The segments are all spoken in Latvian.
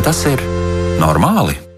Vai tas ir normāli?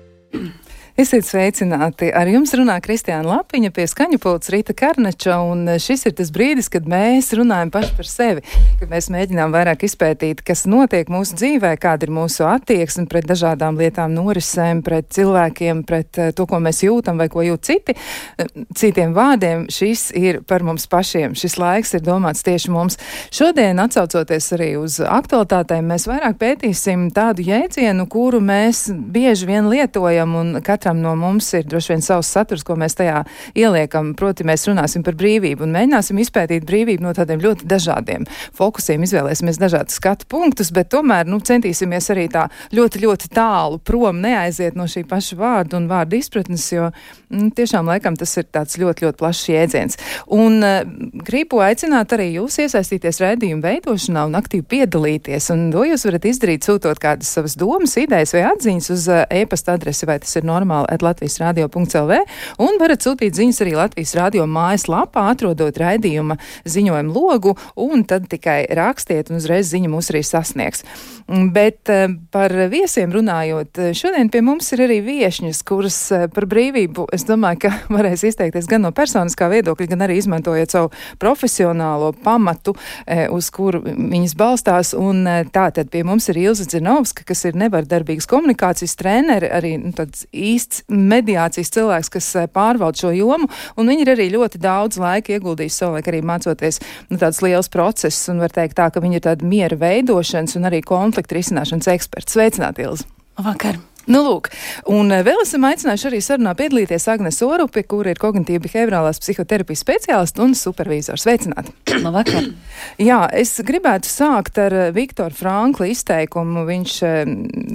Esiet sveicināti! Ar jums runā Kristiāna Lapiņa pie skaņu pults Rīta Karneča, un šis ir tas brīdis, kad mēs runājam paši par sevi, kad mēs mēģinām vairāk izpētīt, kas notiek mūsu dzīvē, kāda ir mūsu attieksme pret dažādām lietām, norisēm, pret cilvēkiem, pret eh, to, ko mēs jūtam vai ko jūt citi. Eh, citiem vārdiem, šis ir par mums pašiem. Šis laiks ir domāts tieši mums. Šodien, atsaucoties arī uz aktualitātēm, mēs vairāk pētīsim tādu jēdzienu, kuru mēs bieži vien lietojam un katrs katram no mums ir droši vien savs saturs, ko mēs tajā ieliekam. Proti, mēs runāsim par brīvību un mēģināsim izpētīt brīvību no tādiem ļoti dažādiem fokusiem, izvēlēsimies dažādus skatu punktus, bet tomēr nu, centīsimies arī tā ļoti, ļoti tālu prom neaiziet no šī paša vārda un vārda izpratnes, jo mm, tiešām laikam tas ir tāds ļoti, ļoti plašs jēdziens. Un uh, gribu aicināt arī jūs iesaistīties raidījumu veidošanā un aktīvi piedalīties, un to jūs varat izdarīt sūtot kādas savas domas, idejas vai atziņas uz uh, e-pasta adresi, vai tas ir normāli normāli at Latvijas radio.lv un varat sūtīt ziņas arī Latvijas radio mājaslapā, atrodot raidījuma ziņojumu logu un tad tikai rakstiet un uzreiz ziņa mūs arī sasniegs. Bet eh, par viesiem runājot, šodien pie mums ir arī viešņas, kuras eh, par brīvību, es domāju, ka varēs izteikties gan no personiskā viedokļa, gan arī izmantojot savu profesionālo pamatu, eh, uz kuru viņas balstās. Un tā tad pie mums ir Ilza Dzinovska, kas ir nevardarbīgas komunikācijas treneri, arī nu, tāds īsts īsts mediācijas cilvēks, kas eh, pārvalda šo jomu, un viņi ir arī ļoti daudz laika ieguldījuši savulaik arī mācoties nu, tāds liels process, un var teikt tā, ka viņi ir tādi miera veidošanas un arī konfliktu risināšanas eksperti. Sveicināti, Ilzi! Vakar! Nu, lūk, un eh, vēl esam aicinājuši arī sarunā piedalīties Agnes Orupi, kur ir kognitīva behaviorālās psihoterapijas speciālists un supervīzors. Sveicināti! Labvakar! Jā, es gribētu sākt ar eh, Viktoru Frankla izteikumu. Viņš eh,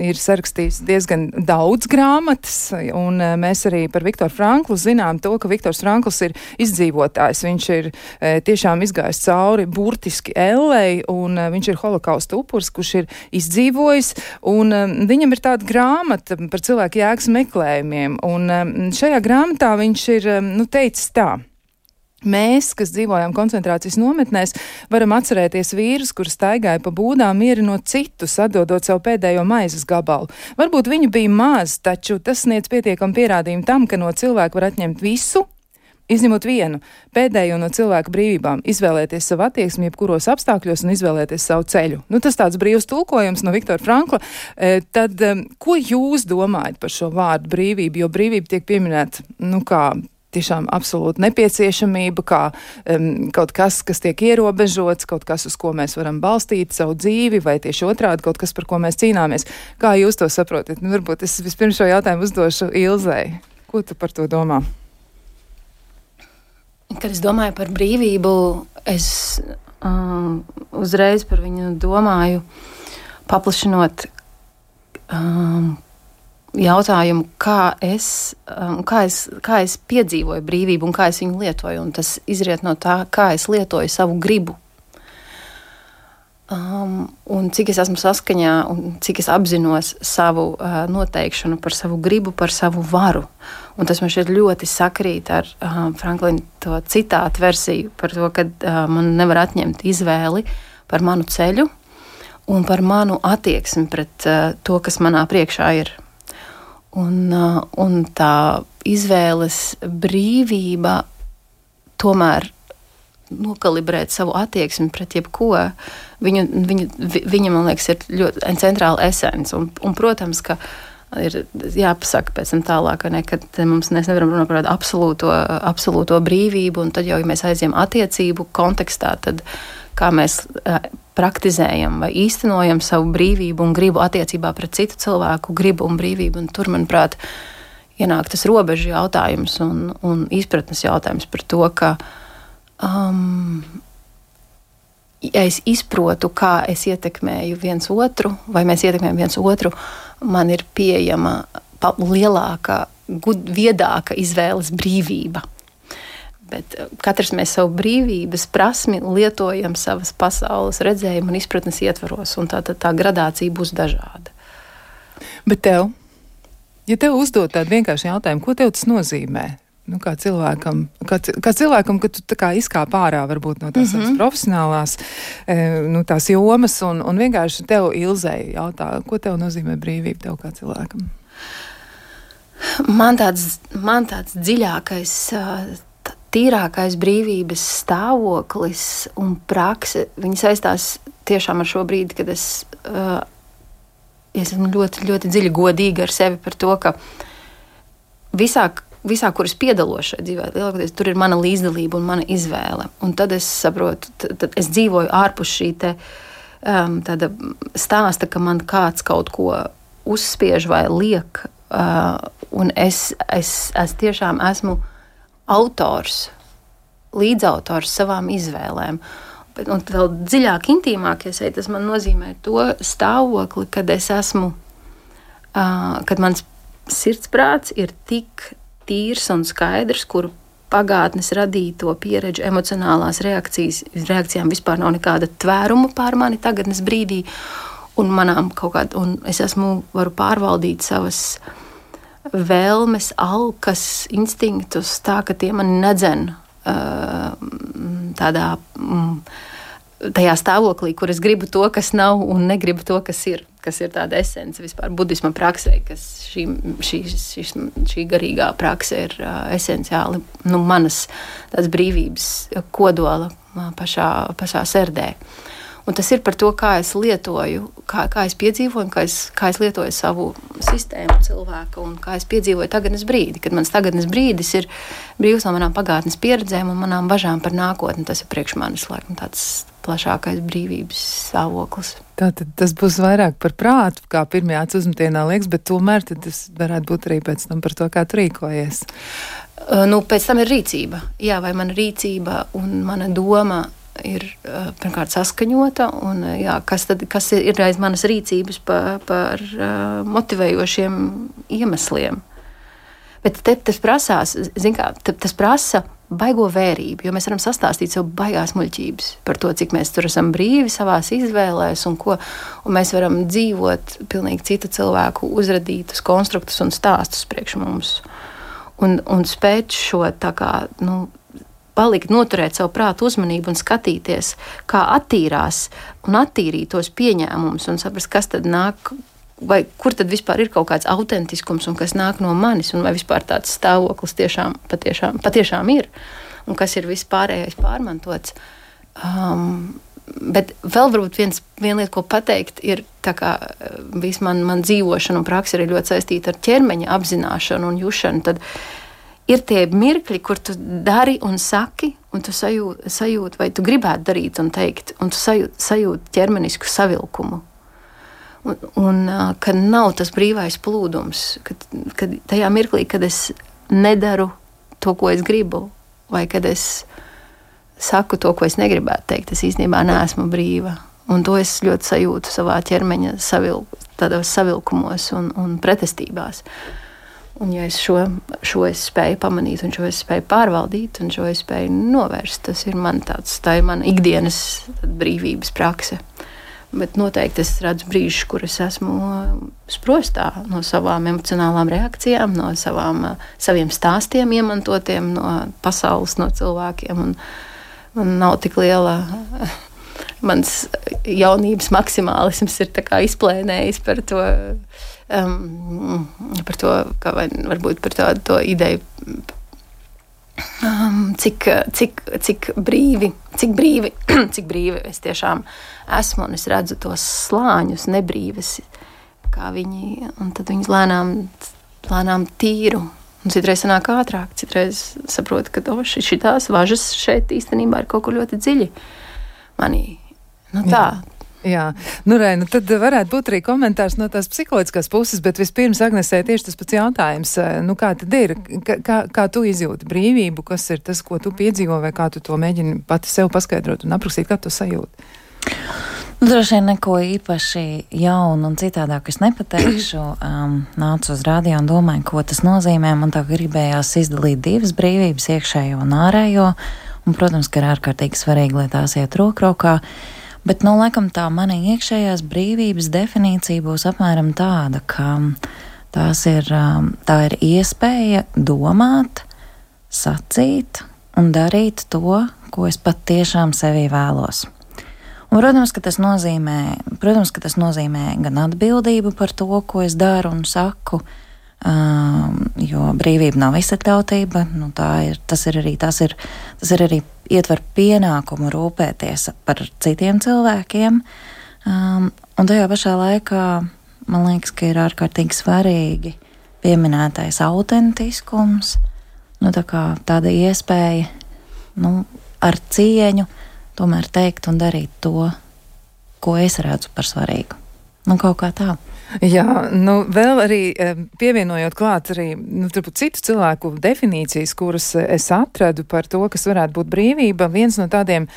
ir sarakstījis diezgan daudz grāmatas, un mēs arī par Viktoru Franklu zinām to, ka Viktors Frankls ir izdzīvotājs. Viņš ir tiešām izgājis cauri burtiski ellei, un viņš ir holokausta upurs, kurš ir izdzīvojis, un viņam ir tāda grāmata, grāmata par cilvēku jēgas meklējumiem, un um, šajā grāmatā viņš ir um, nu, teicis tā. Mēs, kas dzīvojam koncentrācijas nometnēs, varam atcerēties vīrus, kurš staigāja pa būdām, mierinot citus, atdodot savu pēdējo maizes gabalu. Varbūt viņu bija maz, taču tas sniedz pietiekam pierādījumu tam, ka no cilvēka var atņemt visu, Izņemot vienu pēdējo no cilvēka brīvībām, izvēlēties savu attieksmi, jebkuros apstākļos un izvēlēties savu ceļu. Nu, tas tāds brīvs tulkojums no Viktora Frankla. E, tad, e, ko jūs domājat par šo vārdu brīvību? Jo brīvība tiek pieminēta, nu, kā tiešām absolūta nepieciešamība, kā um, kaut kas, kas tiek ierobežots, kaut kas, uz ko mēs varam balstīt savu dzīvi, vai tieši otrādi kaut kas, par ko mēs cīnāmies. Kā jūs to saprotat? Nu, varbūt es vispirms šo jautājumu uzdošu Ilzai. Ko tu par to domā? Kad es domāju par brīvību, es um, uzreiz par viņu domāju, paplašinot um, jautājumu, kā es, um, kā, es, kā es piedzīvoju brīvību un kā es viņu lietoju. Un tas izriet no tā, kā es lietoju savu gribu. Um, un cik es esmu saskaņā, un cik es apzinos savu uh, noteikšanu par savu gribu, par savu varu. Un tas man šķiet ļoti sakrīt ar uh, Franklina citātu versiju par to, ka uh, man nevar atņemt izvēli par manu ceļu un par manu attieksmi pret uh, to, kas manā priekšā ir. Un, uh, un tā izvēles brīvība tomēr nokalibrēt savu attieksmi pret jebko, viņu, viņu, viņa, man liekas, ir ļoti centrāla esence. Un, un, protams, ka ir jāpasaka pēc tam tālāk, ne, ka mums mēs nevaram runāt par tādu absolūto, absolūto brīvību, un tad jau, ja mēs aizjām attiecību kontekstā, tad kā mēs praktizējam vai īstenojam savu brīvību un gribu attiecībā pret citu cilvēku gribu un brīvību, un tur, manuprāt, ienāk tas robežu jautājums un, un izpratnes jautājums par to, ka um, ja es izprotu, kā es ietekmēju viens otru, vai mēs ietekmējam viens otru, man ir pieejama lielāka, gud, viedāka izvēles brīvība. Bet uh, katrs mēs savu brīvības prasmi lietojam savas pasaules redzējuma un izpratnes ietvaros, un tā, tā, tā gradācija būs dažāda. Bet tev, ja tev uzdod tādu vienkāršu jautājumu, ko tev tas nozīmē? Nu, kā cilvēkam, kā, kā cilvēkam, ka tu kā izkāp ārā varbūt no tās mm -hmm. profesionālās e, nu, tās jomas un, un vienkārši tev ilzēji jautā, ko tev nozīmē brīvība tev kā cilvēkam? Man tāds, man tāds dziļākais, tīrākais brīvības stāvoklis un prakse, viņi saistās tiešām ar šo brīdi, kad es, es esmu ļoti, ļoti dziļi godīga ar sevi par to, ka visā, visā, kur es piedalos šajā dzīvē, lielākoties tur ir mana līdzdalība un mana izvēle. Un tad es saprotu, tad, tad es dzīvoju ārpus šī te, um, stāsta, ka man kāds kaut ko uzspiež vai liek. Uh, un es, es, es tiešām esmu autors, līdzautors savām izvēlēm. Bet, un vēl dziļāk, intīmāk, ja es, tas man nozīmē to stāvokli, kad es esmu, uh, kad mans sirdsprāts ir tik tīrs un skaidrs, kur pagātnes radīto pieredžu, emocionālās reakcijas, reakcijām vispār nav nekāda tvēruma pār mani tagadnes brīdī, un manām kaut kādā, un es esmu, varu pārvaldīt savas vēlmes, alkas, instinktus tā, ka tie mani nedzen tādā. Mm, tajā stāvoklī, kur es gribu to, kas nav, un negribu to, kas ir. Kas ir tāda esence vispār budisma praksē, kas šī, šī, šī, šī garīgā prakse ir uh, esenciāli nu, manas brīvības kodola uh, pašā, pašā sērdē. Un tas ir par to, kā es lietoju, kā, kā es piedzīvoju, kā es, kā es lietoju savu sistēmu, cilvēku, un kā es piedzīvoju tagadnes brīdi. Kad mans tagadnes brīdis ir brīvs no manām pagātnes pieredzēm un manām bažām par nākotni, tas ir priekš manis laikam tāds plašākais brīvības stāvoklis. Tātad tas būs vairāk par prātu, kā pirmajā uzmetienā liekas, bet tomēr tas varētu būt arī pēc tam par to, kā tu rīkojies. Uh, nu, pēc tam ir rīcība. Jā, vai mana rīcība un mana doma ir pirmkārt saskaņota, un jā, kas, tad, kas ir aiz manas rīcības par, par motivējošiem iemesliem. Bet te, tas prasās, kā, te, tas prasa baigo vērību, jo mēs varam sastāstīt sev baigās muļķības par to, cik mēs tur esam brīvi savā izvēlēs un ko. Un mēs varam dzīvot pilnīgi citu cilvēku uzradītus konstruktus un stāstus priekš mums. Un, un spēt šo tā kā, nu, palikt, noturēt savu prātu uzmanību un skatīties, kā attīrās un attīrīt tos pieņēmumus un saprast, kas tad nāk. Vai kur tad vispār ir kaut kāds autentiskums, un kas nāk no manis, un vai vispār tāds stāvoklis tiešām, patiešām, patiešām ir, un kas ir vispārējais pārmantots. Um, bet vēl varbūt viens, viena lieta, ko pateikt, ir tā, ka viss man, man dzīvošana un praksa ir ļoti saistīta ar ķermeņa apzināšanu un jušanu. Tad, ir tie mirkļi, kur tu dari un saki, un tu sajūti, sajūt, vai tu gribētu darīt un teikt, un tu sajūti sajūt ķermenisku savilkumu. Un, un kad nav tas brīvais plūdums, kad, kad tajā mirklī, kad es nedaru to, ko es gribu, vai kad es saku to, ko es negribētu teikt, es īstenībā neesmu brīva. Un to es ļoti sajūtu savā ķermeņa savil, savilkumos un, un pretestībās. Un, ja es šo, šo es spēju pamanīt, un šo es spēju pārvaldīt, un šo es spēju novērst, tas ir man tāds, tā ir mana ikdienas brīvības prakse. Bet noteikti es redzu brīžus, kur es esmu sprostā no savām emocionālām reakcijām, no savām, saviem stāstiem, iemantotiem no pasaules, no cilvēkiem. Un, man nav tik liela. Mans jaunības maksimālisms ir izplēnējis par to um, par to, vai, varbūt par tādu ideju. Um, cik, cik, cik brīvi, cik brīvi, cik brīvi es tiešām esmu un es redzu tos slāņus, nebrīvas, kā viņi, un tad viņas lēnām, lēnām tīru. Un citreiz sanāk ātrāk, citreiz saprotu, ka oh, šīs važas šeit īstenībā ir kaut kur ļoti dziļi manī. Nu, tā, Jā, nu, Rē, nu tad varētu būt arī komentārs no tās psiholoģiskās puses, bet vispirms Agnesē tieši tas pats jautājums, eh, nu kā tad ir, kā, kā tu izjūti brīvību, kas ir tas, ko tu piedzīvo, vai kā tu to mēģini pati sev paskaidrot un aprakstīt, kā tu sajūti? Nu, droši vien neko īpaši jaunu un citādāk es nepateikšu. Um, nācu uz rādio un domāju, ko tas nozīmē. Man tā gribējās izdalīt divas brīvības, iekšējo un ārējo. Un, protams, ka ir ārkārtīgi svarīgi, lai tās iet rokrokā. Uh, Bet, nu, laikam tā mana iekšējās brīvības definīcija būs apmēram tāda, ka tās ir, um, tā ir iespēja domāt sacīt un darīt to, ko es patiešām sevī vēlos. Un, protams, ka tas nozīmē, protams, ka tas nozīmē gan atbildību par to, ko es daru un saku, um, jo brīvība nav izsakļautība. Nu, ir, tas ir arī, tas ir, tas ir arī ietver pienākumu rūpēties par citiem cilvēkiem. Um, un tajā pašā laikā man liekas, ka ir ārkārtīgi svarīgi pieminētais autentiskums, nu, tā tāda iespēja nu, ar cieņu tomēr teikt un darīt to, ko es redzu par svarīgu. Nu, kaut kā tā. Jā, nu, vēl arī pievienojot klāt arī nu, citu cilvēku definīcijas, kuras es atradu par to, kas varētu būt brīvība. Viens no tādiem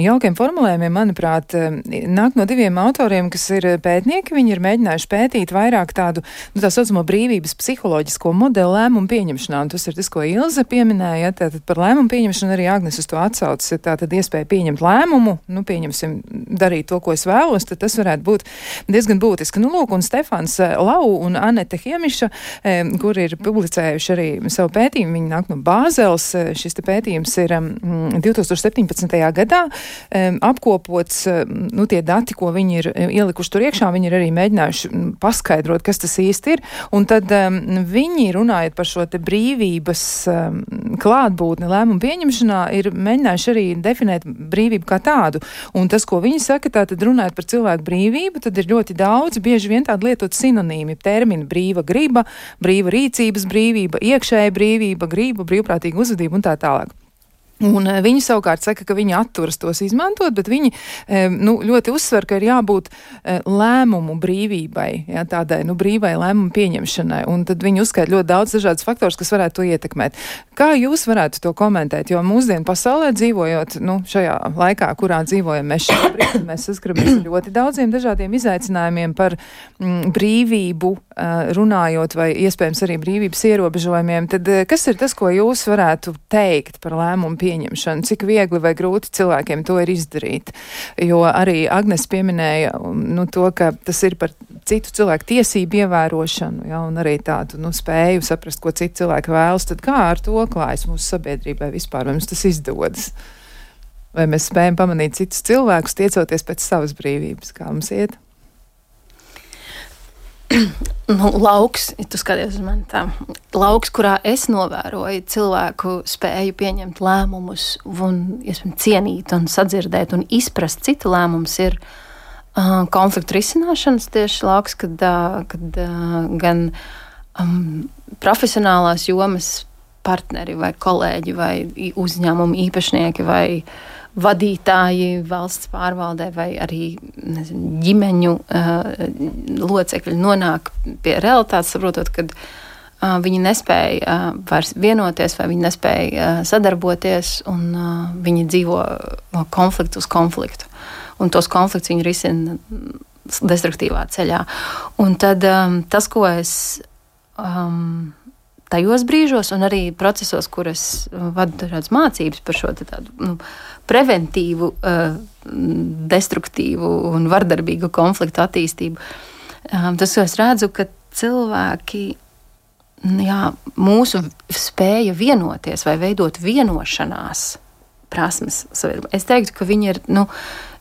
jaukiem formulējumiem, manuprāt, nāk no diviem autoriem, kas ir pētnieki. Viņi ir mēģinājuši pētīt vairāk tādu, nu, tā saucamo brīvības psiholoģisko modeli lēmumu pieņemšanā. Un tas ir tas, ko Ilze pieminēja. Tātad par lēmumu pieņemšanu arī Agnes uz to atsaucas. Ir tātad iespēja pieņemt lēmumu, nu, pieņemsim, darīt to, ko es vēlos, tad tas varētu būt diezgan būtiski. Nu, lūk, un Stefans eh, Lau un Anete Hiemiša, eh, kur ir publicējuši arī savu pētījumu. Viņi nāk no Bāzels. Eh, šis pētījums ir 2017. Mm, gadā apkopots, nu, tie dati, ko viņi ir ielikuši tur iekšā, viņi ir arī mēģinājuši paskaidrot, kas tas īsti ir. Un tad viņi, runājot par šo brīvības klātbūtni lēmumu pieņemšanā, ir mēģinājuši arī definēt brīvību kā tādu. Un tas, ko viņi saka, tātad runājot par cilvēku brīvību, tad ir ļoti daudz, bieži vien tādi lietot sinonīmi termini - brīva griba, brīva rīcības brīvība, iekšēja brīvība, grība, brīvprātīga uzvedība un tā tālāk. Un eh, viņi savukārt saka, ka viņi atturas tos izmantot, bet viņi eh, nu, ļoti uzsver, ka ir jābūt eh, lēmumu brīvībai, jā, tādai nu, brīvai lēmumu pieņemšanai. Un tad viņi uzskaita ļoti daudz dažādas faktors, kas varētu to ietekmēt. Kā jūs varētu to komentēt? Jo mūsdienu pasaulē dzīvojot nu, šajā laikā, kurā dzīvojam mēs šobrīd, mēs saskaramies ar ļoti daudziem dažādiem izaicinājumiem par mm, brīvību, runājot vai iespējams arī brīvības ierobežojumiem. Tad kas ir tas, ko jūs varētu teikt par lēmumu pieņemšanu? Pieņemšanu, cik viegli vai grūti cilvēkiem to ir izdarīt. Jo arī Agnes pieminēja nu, to, ka tas ir par citu cilvēku tiesību ievērošanu, ja, un arī tādu nu, spēju saprast, ko citi cilvēki vēlas, tad kā ar to klājas mūsu sabiedrībai vispār, vai mums tas izdodas? Vai mēs spējam pamanīt citus cilvēkus, tiecoties pēc savas brīvības, kā mums iet? nu, lauks, ja tu skaties uz mani tā, lauks, kurā es novēroju cilvēku spēju pieņemt lēmumus un, iespējams, cienīt un sadzirdēt un izprast citu lēmumus, ir uh, konfliktu risināšanas tieši lauks, kad, uh, kad uh, gan um, profesionālās jomas partneri vai kolēģi vai uzņēmumu īpašnieki vai uh, vadītāji valsts pārvaldē vai arī nezinu, ģimeņu uh, locekļi nonāk pie realitātes, saprotot, ka uh, viņi nespēja uh, vairs vienoties vai viņi nespēja uh, sadarboties un uh, viņi dzīvo no konfliktu uz konfliktu. Un tos konfliktus viņi risina destruktīvā ceļā. Un tad um, tas, ko es um, tajos brīžos, un arī procesos, kuras vadu dažādas mācības par šo tādu nu, preventīvu, uh, destruktīvu un vardarbīgu konfliktu attīstību. Um, tas, ko es redzu, ka cilvēki, jā, mūsu spēja vienoties vai veidot vienošanās prasmes, es teiktu, ka viņi ir, nu,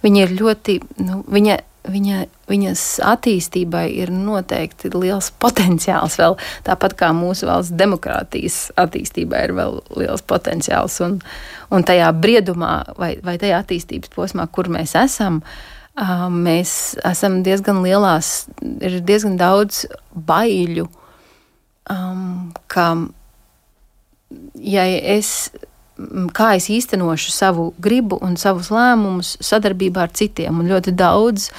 viņi ir ļoti, nu, viņa viņa, viņas attīstībai ir noteikti liels potenciāls. Vēl, tāpat kā mūsu valsts demokrātijas attīstībai ir vēl liels potenciāls. Un, un tajā briedumā vai, vai tajā attīstības posmā, kur mēs esam, mēs esam diezgan lielās, ir diezgan daudz baiļu, um, ka ja es kā es īstenošu savu gribu un savus lēmumus sadarbībā ar citiem. Un ļoti daudz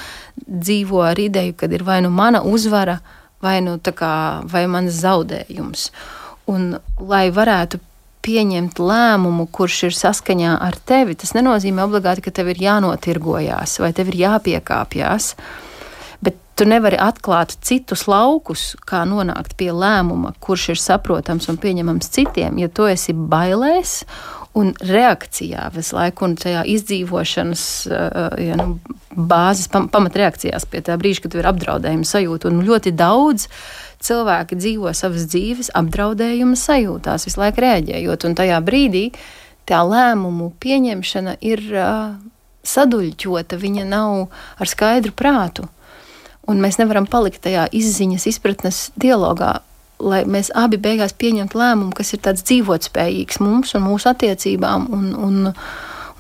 dzīvo ar ideju, ka ir vai nu mana uzvara, vai nu kā, vai mans zaudējums. Un, lai varētu pieņemt lēmumu, kurš ir saskaņā ar tevi, tas nenozīmē obligāti, ka tev ir jānotirgojās vai tev ir jāpiekāpjas. Bet tu nevari atklāt citus laukus, kā nonākt pie lēmuma, kurš ir saprotams un pieņemams citiem, ja tu esi bailēs un reakcijā visu laiku, un tajā izdzīvošanas ja, nu, bāzes pam, pamatreakcijās pie tā brīža, kad ir apdraudējuma sajūta. Un ļoti daudz cilvēki dzīvo savas dzīves apdraudējuma sajūtās, visu laiku reaģējot, un tajā brīdī tā lēmumu pieņemšana ir uh, saduļķota, viņa nav ar skaidru prātu. Un mēs nevaram palikt tajā izziņas, izpratnes dialogā lai mēs abi beigās pieņemtu lēmumu, kas ir tāds dzīvotspējīgs mums un mūsu attiecībām, un, un,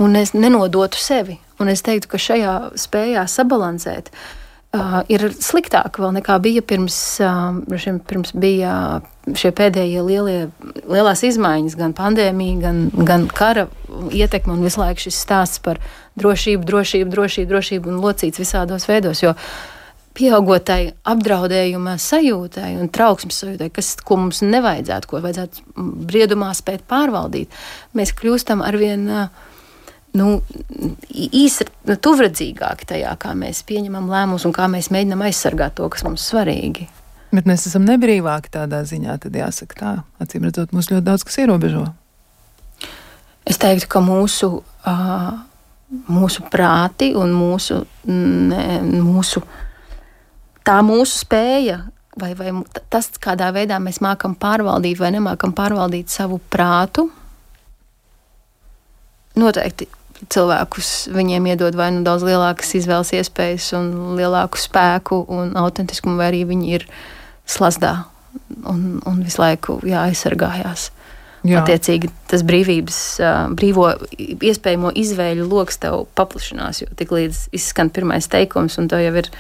un es nenodotu sevi. Un es teiktu, ka šajā spējā sabalansēt uh, ir sliktāk vēl nekā bija pirms, uh, pirms bija šie pēdējie lielie, lielās izmaiņas, gan pandēmija, gan, gan kara ietekme un visu laiku šis stāsts par drošību, drošību, drošību, drošību un locīts visādos veidos. Jo, uh, pieaugotai apdraudējuma sajūtai un trauksmes sajūtai, kas, ko mums nevajadzētu, ko vajadzētu briedumā spēt pārvaldīt, mēs kļūstam arvien nu, īsi nu, tuvredzīgāki tajā, kā mēs pieņemam lēmumus un kā mēs mēģinam aizsargāt to, kas mums svarīgi. Bet mēs esam nebrīvāki tādā ziņā, tad jāsaka tā. Acīm redzot, mums ļoti daudz kas ierobežo. Es teiktu, ka mūsu, uh, mūsu prāti un mūsu, ne, mūsu uh, tā mūsu spēja, vai, vai tas, kādā veidā mēs mākam pārvaldīt vai nemākam pārvaldīt savu prātu, noteikti cilvēkus viņiem iedod vai nu daudz lielākas izvēles iespējas un lielāku spēku un autentiskumu, vai arī viņi ir slazdā un, un visu laiku jāaizsargājās. Jā. Attiecīgi, tas brīvības, brīvo iespējamo izvēļu lokus tev paplašinās, jo tik līdz izskan pirmais teikums, un tev jau ir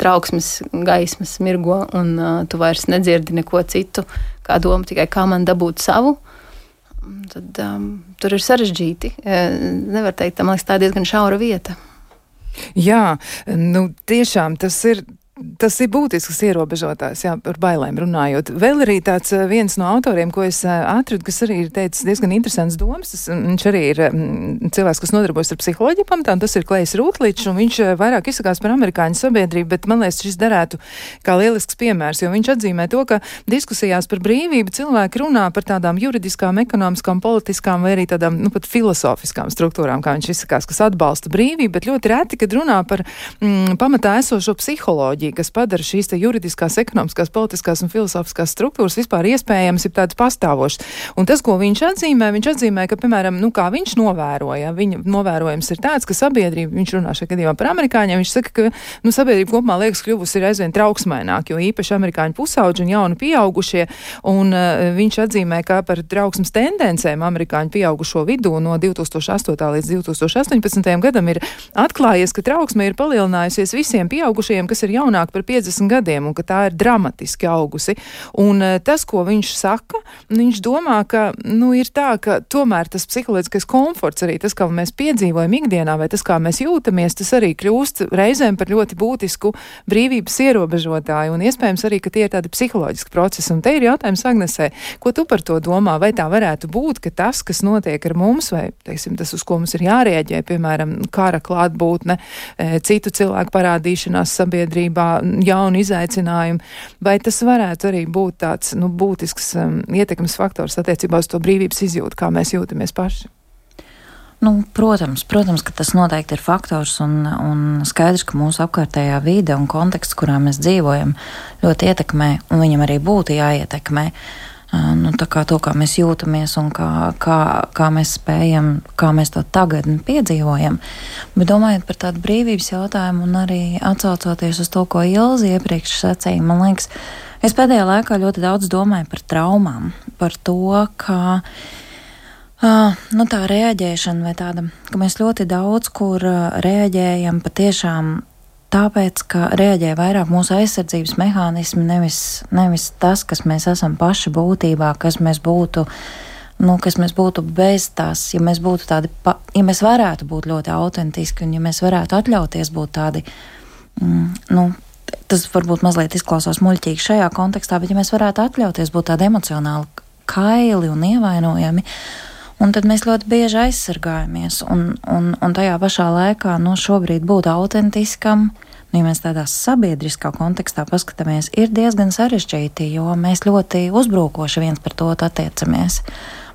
trauksmes, gaismas mirgo, un uh, tu vairs nedzirdi neko citu, kā doma tikai kā man dabūt savu. Tad um, tur ir sarežģīti. Nevar teikt, tā, man liekas, tā ir diezgan šaura vieta. Jā, nu tiešām tas ir tas ir būtisks ierobežotājs, jā, par bailēm runājot. Vēl arī tāds eh, viens no autoriem, ko es eh, atradu, kas arī ir teicis diezgan interesants domas, tas, mm, viņš arī ir mm, cilvēks, kas nodarbojas ar psiholoģiju pamatā, un tas ir Klejs Rūtlīčs, un viņš eh, vairāk izsakās par amerikāņu sabiedrību, bet man liekas, šis derētu kā lielisks piemērs, jo viņš atzīmē to, ka diskusijās par brīvību cilvēki runā par tādām juridiskām, ekonomiskām, politiskām vai arī tādām, nu, pat filozofiskām struktūrām, kā viņš izsakās, kas atbalsta brīvību, bet ļoti reti, kad runā par mm, pamatā esošo psiholoģiju brīdī, kas padara šīs juridiskās, ekonomiskās, politiskās un filozofiskās struktūras vispār iespējams ir tāds pastāvošs. Un tas, ko viņš atzīmē, viņš atzīmē, ka, piemēram, nu, kā viņš novēroja, viņa novērojums ir tāds, ka sabiedrība, viņš runā šajā gadījumā par amerikāņiem, viņš saka, ka nu, sabiedrība kopumā liekas kļuvusi ir aizvien trauksmaināka, jo īpaši amerikāņu pusauģi un jauni pieaugušie, un uh, viņš atzīmē, ka par trauksmes tendencēm amerikāņu pieaugušo vidū no 2008. līdz 2018. gadam ir atklājies, ka trauksme ir palielinājusies visiem pieaugušajiem, kas ir jaunāki jaunāka par 50 gadiem un ka tā ir dramatiski augusi. Un eh, tas, ko viņš saka, viņš domā, ka nu, ir tā, ka tomēr tas psiholoģiskais komforts, arī tas, kā mēs piedzīvojam ikdienā, vai tas, kā mēs jūtamies, tas arī kļūst reizēm par ļoti būtisku brīvības ierobežotāju. Un iespējams arī, ka tie ir tādi psiholoģiski procesi. Un te ir jautājums Agnesē, ko tu par to domā? Vai tā varētu būt, ka tas, kas notiek ar mums, vai teiksim, tas, uz ko mums ir jārēģē, piemēram, kara klātbūtne, eh, citu cilvēku parādīšanās sabiedrībā, jauni izaicinājumi, vai tas varētu arī būt tāds nu, būtisks um, ietekmes faktors attiecībā uz to brīvības izjūtu, kā mēs jūtamies paši? Nu, protams, protams, ka tas noteikti ir faktors un, un skaidrs, ka mūsu apkārtējā vide un konteksts, kurā mēs dzīvojam, ļoti ietekmē, un viņam arī būtu jāietekmē. Uh, nu, to, kā mēs jūtamies un kā, kā, kā mēs spējam, kā mēs to tagad piedzīvojam. Bet domājot par tādu brīvības jautājumu un arī atsaucoties uz to, ko Ilzi iepriekš sacīja, man liekas, es pēdējā laikā ļoti daudz domāju par traumām, par to, ka. Uh, nu, tā reaģēšana, vai tāda, ka mēs ļoti daudz kur uh, reaģējam patiešām tāpēc, ka reaģē vairāk mūsu aizsardzības mehānismi, nevis, nevis tas, kas mēs esam paši būtībā, kas mēs būtu. Nu, kas mēs būtu bez tās, ja mēs būtu tādi, pa, ja mēs varētu būt ļoti autentiski un ja mēs varētu atļauties būt tādi, mm, nu, tas varbūt mazliet izklausās muļķīgi šajā kontekstā, bet ja mēs varētu atļauties būt tādi emocionāli kaili un ievainojami, Un tad mēs ļoti bieži aizsargājamies, un, un, un tajā pašā laikā no nu, šobrīd būt autentiskam, nu, ja mēs tādā sabiedriskā kontekstā paskatāmies, ir diezgan sarežģīti, jo mēs ļoti uzbrukoši viens par to attiecamies.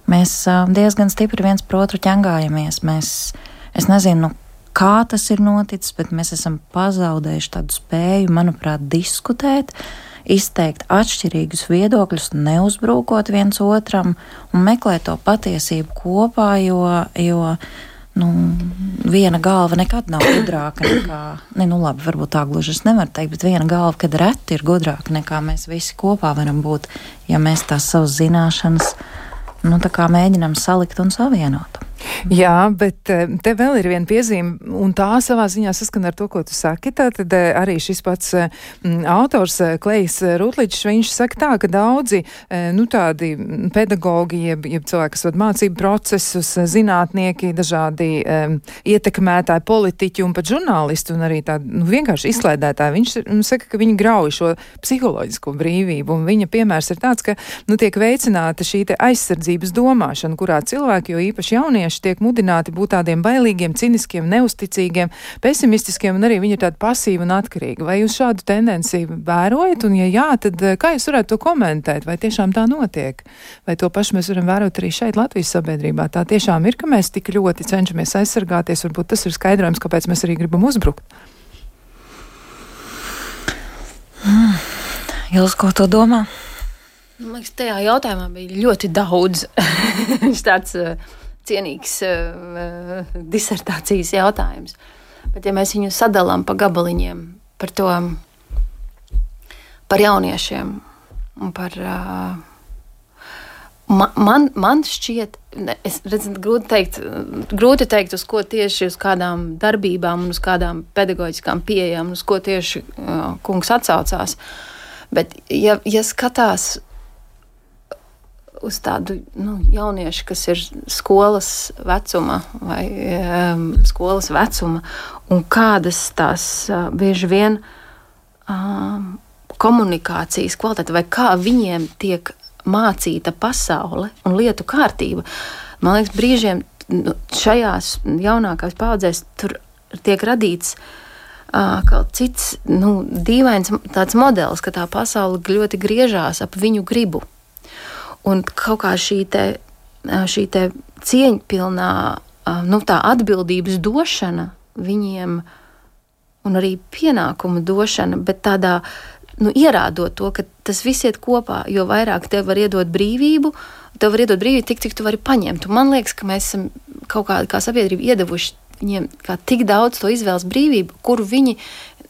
mēs diezgan stipri viens par otru ķengājamies. Mēs, es nezinu, kā tas ir noticis, bet mēs esam pazaudējuši tādu spēju, manuprāt, diskutēt, izteikt atšķirīgus viedokļus, neuzbrūkot viens otram un meklēt to patiesību kopā, jo, jo nu, viena galva nekad nav gudrāka nekā, ne, nu labi, varbūt tā gluži es nevaru teikt, bet viena galva, kad reti ir gudrāka nekā mēs visi kopā varam būt, ja mēs tās savas zināšanas, nu, tā kā mēģinam salikt un savienot. Jā, bet eh, te vēl ir viena piezīme, un tā savā ziņā saskana ar to, ko tu saki. Tātad eh, arī šis pats eh, autors Klejs Rutličs, viņš saka tā, ka daudzi, nu tādi pedagogi, jeb, jeb cilvēki, kas vada mācību procesus, zinātnieki, dažādi um, ietekmētāji, politiķi un pat žurnālisti un arī tādi, nu, vienkārši izklaidētāji, viņš saka, ka viņi grauj šo psiholoģisko brīvību, un viņa piemērs ir tāds, ka, nu, tiek veicināta šī te aizsardzības domāšana, kurā cilvēki, jo īpaši jaunieši, jaunieši tiek mudināti būt tādiem bailīgiem, ciniskiem, neusticīgiem, pesimistiskiem, un arī viņi ir tādi pasīvi un atkarīgi. Vai jūs šādu tendenciju vērojat, un ja jā, tad eh, kā jūs varētu to komentēt, vai tiešām tā notiek? Vai to pašu mēs varam vērot arī šeit Latvijas sabiedrībā? Tā tiešām ir, ka mēs tik ļoti cenšamies aizsargāties, varbūt tas ir skaidrojums, kāpēc mēs arī gribam uzbrukt. Mm. Jūs ko to domā? Man liekas, tajā jautājumā bija ļoti daudz. Viņš tāds uh, cienīgs uh, disertācijas jautājums. Bet, ja mēs viņu sadalām pa gabaliņiem par to, par jauniešiem un par. Uh, Man, man šķiet, es redzu, grūti teikt, grūti teikt, uz ko tieši uz kādām darbībām un uz kādām pedagoģiskām pieejām, uz ko tieši uh, kungs atsaucās. Bet, ja, ja skatās uz tādu nu, jauniešu, kas ir skolas vecuma vai um, skolas vecuma, un kādas tās uh, bieži vien um, komunikācijas kvalitāte, vai kā viņiem tiek mācīta pasaule un lietu kārtība. Man liekas, brīžiem nu, šajās jaunākās paudzēs tur tiek radīts. Kaut cits nu, dīvains modelis, ka tā pasaule ļoti griežās ap viņu gribu. Un kaut kā šī, te, šī te cieņpilnā nu, atbildības došana viņiem, un arī pienākumu došana, bet tādā nu, ierādot to, ka tas viss iet kopā, jo vairāk tev var iedot brīvību, tev var iedot brīvību tik, cik tu vari paņemt. Un man liekas, ka mēs esam kaut kā, kā sabiedrība iedevuši viņiem tik daudz to izvēles brīvību, kuru viņi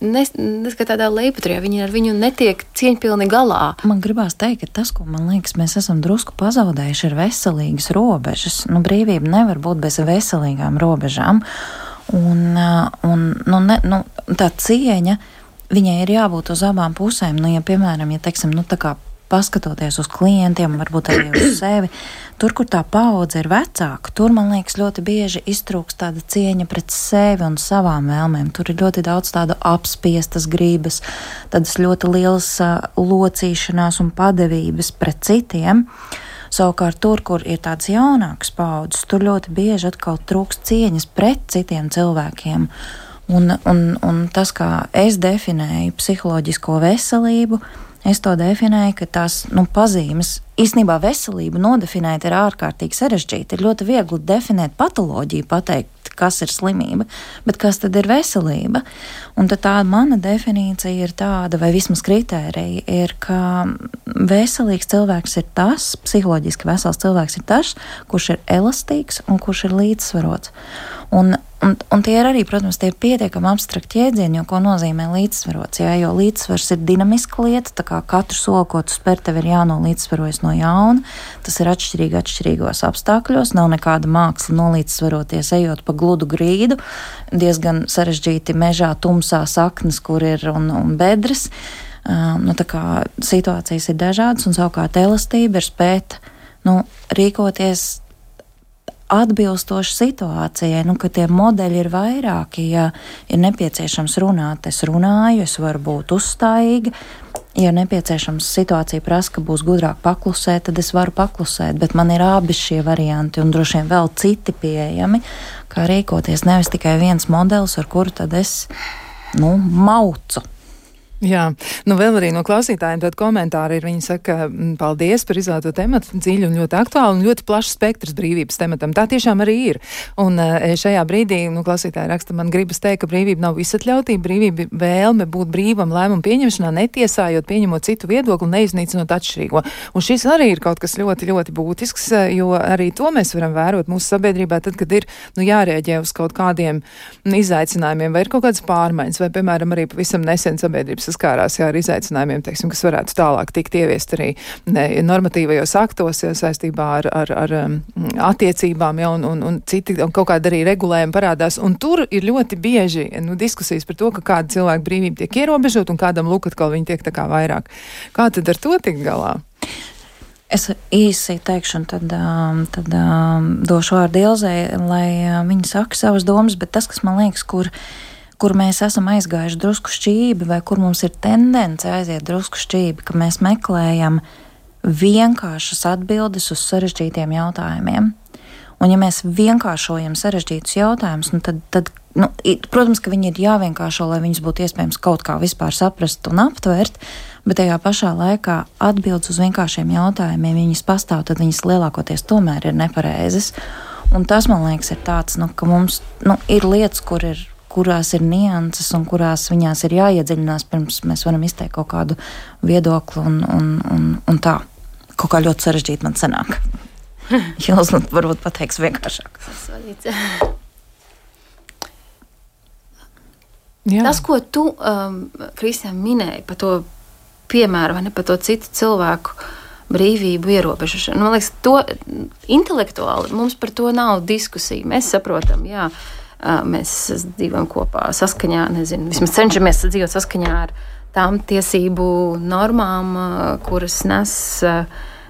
neskatā tādā lejuputrajā, viņi ar viņu netiek cieņpilni galā. Man gribās teikt, ka tas, ko man liekas, mēs esam drusku pazaudējuši, ir veselīgas robežas. Nu, brīvība nevar būt bez veselīgām robežām. Un, uh, un nu, ne, nu, tā cieņa, viņai ir jābūt uz abām pusēm. Nu, ja, piemēram, ja teiksim, nu, paskatoties uz klientiem, varbūt arī uz sevi, tur, kur tā paudze ir vecāka, tur man liekas ļoti bieži iztrūks tāda cieņa pret sevi un savām vēlmēm. Tur ir ļoti daudz tādu apspiestas gribas, tādas ļoti lielas uh, locīšanās un padevības pret citiem. Savukārt, tur, kur ir tāds jaunāks paudzes, tur ļoti bieži atkal trūkst cieņas pret citiem cilvēkiem. Un, un, un tas, kā es definēju psiholoģisko veselību, Es to definēju, ka tās nu, pazīmes īstenībā veselību nodefinēt ir ārkārtīgi sarežģīti. Ir ļoti viegli definēt patoloģiju, pateikt, kas ir slimība, bet kas tad ir veselība? Un tad tā mana definīcija ir tāda, vai vismaz kritērija, ir, ka veselīgs cilvēks ir tas, psiholoģiski vesels cilvēks ir tas, kurš ir elastīgs un kurš ir līdzsvarots. Un, un, un tie ir arī, protams, tie pietiekami abstrakti jēdzieni, jo ko nozīmē līdzsvarots. Jā, jo līdzsvars ir dinamiska lieta, tā kā katru soli, ko tu spēr, tev ir jānolīdzsvarojas no jauna. Tas ir atšķirīgi atšķirīgos apstākļos. Nav nekāda māksla nolīdzsvaroties, ejot pa gludu grīdu, diezgan sarežģīti mežā, tumsā saknes, kur ir un, un bedres. Um, nu, situācijas ir dažādas, un savukārt elastība ir spēt nu, rīkoties atbilstoši situācijai, nu, ka tie modeļi ir vairāki. Ja ir nepieciešams runāt, es runāju, es varu būt uzstājīga. Ja nepieciešams situācija prasa, ka būs gudrāk paklusēt, tad es varu paklusēt, bet man ir abi šie varianti un droši vien vēl citi pieejami, kā rīkoties. Nevis tikai viens modelis, ar kuru tad es nu, maucu. Jā, nu vēl arī no klausītājiem tādi komentāri ir. Viņi saka, paldies par izvēlēto tematu, dziļu un ļoti aktuālu un ļoti plašs spektrs brīvības tematam. Tā tiešām arī ir. Un e, šajā brīdī, nu, klausītāji raksta, man gribas teikt, ka brīvība nav visatļautība, brīvība vēlme būt brīvam lēmumu pieņemšanā, netiesājot, pieņemot citu viedokli, neiznīcinot atšķirīgo. Un šis arī ir kaut kas ļoti, ļoti būtisks, e, jo arī to mēs varam vērot mūsu sabiedrībā, tad, kad ir nu, jārēģē uz kaut kādiem izaicinājumiem, vai ir kaut kādas pārmaiņas, vai, piemēram, arī pavisam nesen sabiedrības saskārās jā, ar izaicinājumiem, teiksim, kas varētu tālāk tikt ieviest arī ne, normatīvajos aktos jā, saistībā ar, ar, ar um, attiecībām, jā, un, un, un citi un kaut kāda arī regulējuma parādās. Un tur ir ļoti bieži nu, diskusijas par to, ka kāda cilvēka brīvība tiek ierobežot un kādam lūk atkal viņi tiek tā kā vairāk. Kā tad ar to tikt galā? Es īsi teikšu, un tad, um, tad um, došu vārdu Ilzai, lai uh, viņa saka savas domas, bet tas, kas man liekas, kur kur mēs esam aizgājuši drusku šķībi, vai kur mums ir tendence aiziet drusku šķībi, ka mēs meklējam vienkāršas atbildes uz sarežģītiem jautājumiem. Un, ja mēs vienkāršojam sarežģītus jautājumus, nu tad, tad nu, protams, ka viņi ir jāvienkāršo, lai viņus būtu iespējams kaut kā vispār saprast un aptvert, bet tajā pašā laikā atbildes uz vienkāršiem jautājumiem, ja viņas pastāv, tad viņas lielākoties tomēr ir nepareizas. Un tas, man liekas, ir tāds, nu, ka mums nu, ir lietas, kur ir kurās ir nianses un kurās viņās ir jāiedziļinās, pirms mēs varam izteikt kaut kādu viedokli un, un, un, un tā. Kaut kā ļoti sarežģīti man sanāk. Jūs varbūt pateiks vienkāršāk. Jā. Tas, ko tu, um, Kristian, minēji par to piemēru, vai ne par to citu cilvēku brīvību ierobežošanu, man liekas, to intelektuāli mums par to nav diskusija. Mēs saprotam, jā. Uh, mēs dzīvojam kopā saskaņā, nezinu, vismaz cenšamies dzīvot saskaņā ar tām tiesību normām, kuras nes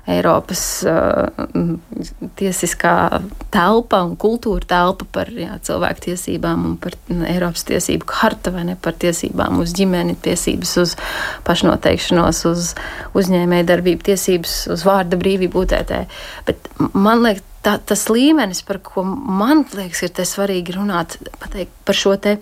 Eiropas tiesiskā telpa un kultūra telpa par jā, cilvēku tiesībām un par Eiropas tiesību harta vai ne par tiesībām uz ģimeni, tiesības uz pašnoteikšanos, uz uzņēmēju darbību, tiesības uz vārda brīvību, UTT. Bet man liekas, tā, tas līmenis, par ko man liekas, ir svarīgi runāt, pateikt par šo te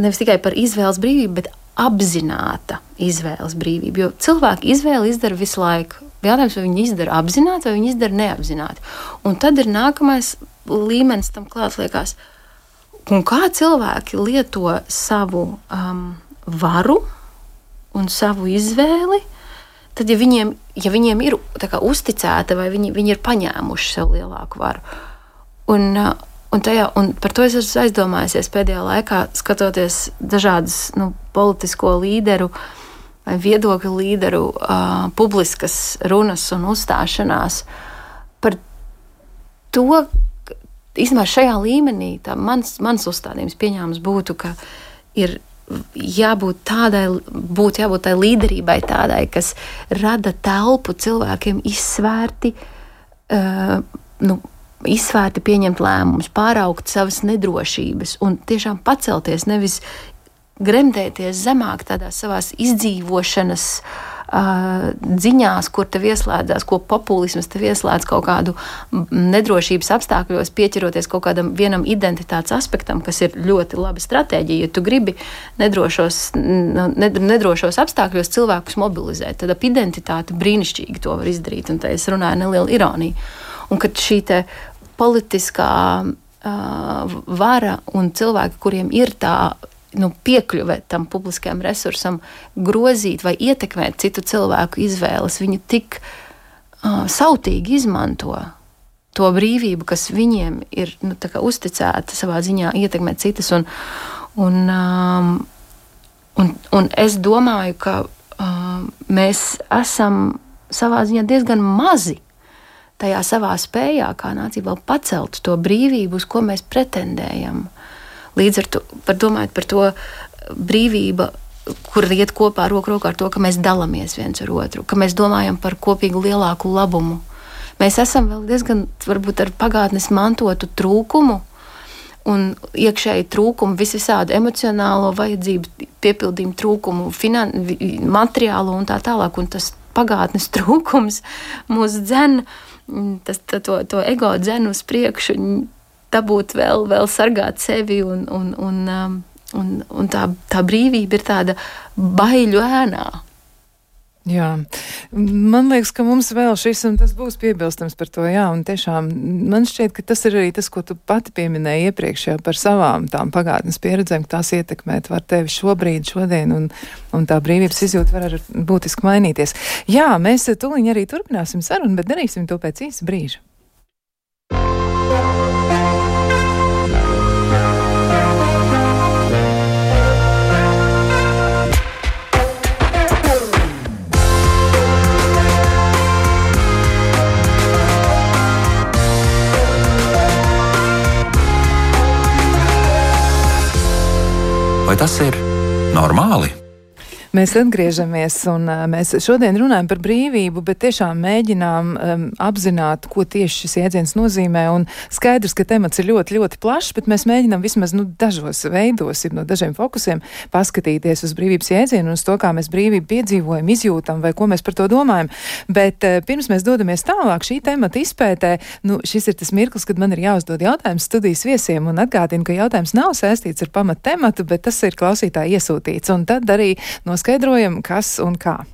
nevis tikai par izvēles brīvību, bet apzināta izvēles brīvību. Jo cilvēki izvēli izdara visu laiku. Jautājums, vai viņi izdara apzināti vai viņi izdara neapzināti. Un tad ir nākamais līmenis tam klāt, liekas, un kā cilvēki lieto savu um, varu un savu izvēli tad, ja viņiem, ja viņiem ir kā, uzticēta vai viņi, viņi ir paņēmuši sev lielāku varu. Un, un, tajā, un par to es esmu aizdomājusies pēdējā laikā, skatoties dažādas nu, politisko līderu vai viedokļu līderu uh, publiskas runas un uzstāšanās par to, īstenībā šajā līmenī mans, mans uzstādījums pieņēmums būtu, ka ir jābūt tādai, būtu jābūt tai līderībai, tādai, kas rada telpu cilvēkiem izsvērti, uh, nu, izsvērti pieņemt lēmumus, pāraugt savas nedrošības un tiešām pacelties, nevis gremdēties zemāk tādās savās izdzīvošanas uh, dziņās, kur tev ieslēdzās, ko populisms tev ieslēdz kaut kādu nedrošības apstākļos, pieķeroties kaut kādam vienam identitātes aspektam, kas ir ļoti laba stratēģija. Ja tu gribi nedrošos, nedrošos apstākļos cilvēkus mobilizēt, tad ap identitāti brīnišķīgi to var izdarīt. Un tā es runāju nelielu ironiju. Un kad šī politiskā uh, vara un cilvēki, kuriem ir tā nu, piekļuve tam publiskajam resursam, grozīt vai ietekmēt citu cilvēku izvēles, viņi tik uh, sautīgi izmanto to brīvību, kas viņiem ir nu, uzticēta savā ziņā, ietekmēt citas. Un, un, um, un, un es domāju, ka um, mēs esam savā ziņā diezgan mazi tajā savā spējā, kā nācija vēl pacelt to brīvību, uz ko mēs pretendējam. Līdz ar to par, domājot par to brīvību, kur iet kopā roku rokā ar to, ka mēs dalāmies viens ar otru, ka mēs domājam par kopīgu lielāku labumu. Mēs esam vēl diezgan varbūt ar pagātnes mantotu trūkumu. Un iekšēji trūkumu, visvisādi emocionālo vajadzību, piepildījumu trūkumu, finan, materiālo un tā tālāk. Un tas pagātnes trūkums mūs dzen, tas, to, to ego dzen uz priekšu, dabūt vēl, vēl sargāt sevi un, un, un, um, un, un tā, tā brīvība ir tāda baiļu ēnā. Jā, man liekas, ka mums vēl šis un tas būs piebilstams par to, jā, un tiešām man šķiet, ka tas ir arī tas, ko tu pati pieminēji iepriekš jau par savām tām pagātnes pieredzēm, ka tās ietekmēt var tevi šobrīd, šodien, un, un tā brīvības izjūta var būtiski mainīties. Jā, mēs tuliņ arī turpināsim sarunu, bet darīsim to pēc īsa brīža. Vai tas ir normāli? Mēs atgriežamies un mēs šodien runājam par brīvību, bet tiešām mēģinām um, apzināt, ko tieši šis jēdziens nozīmē. Un skaidrs, ka temats ir ļoti, ļoti plašs, bet mēs mēģinām vismaz nu, dažos veidos, no dažiem fokusiem paskatīties uz brīvības jēdzienu un uz to, kā mēs brīvību piedzīvojam, izjūtam vai ko mēs par to domājam. Bet uh, pirms mēs dodamies tālāk šī temata izpētē, nu, šis ir tas mirklis, kad man ir jāuzdod jautājums studijas viesiem un atgādinu, ka jautājums nav saistīts ar pamat tematu, bet tas ir klausītāji iesūtīts. Un tad arī no noskaidrojam, kas un kā.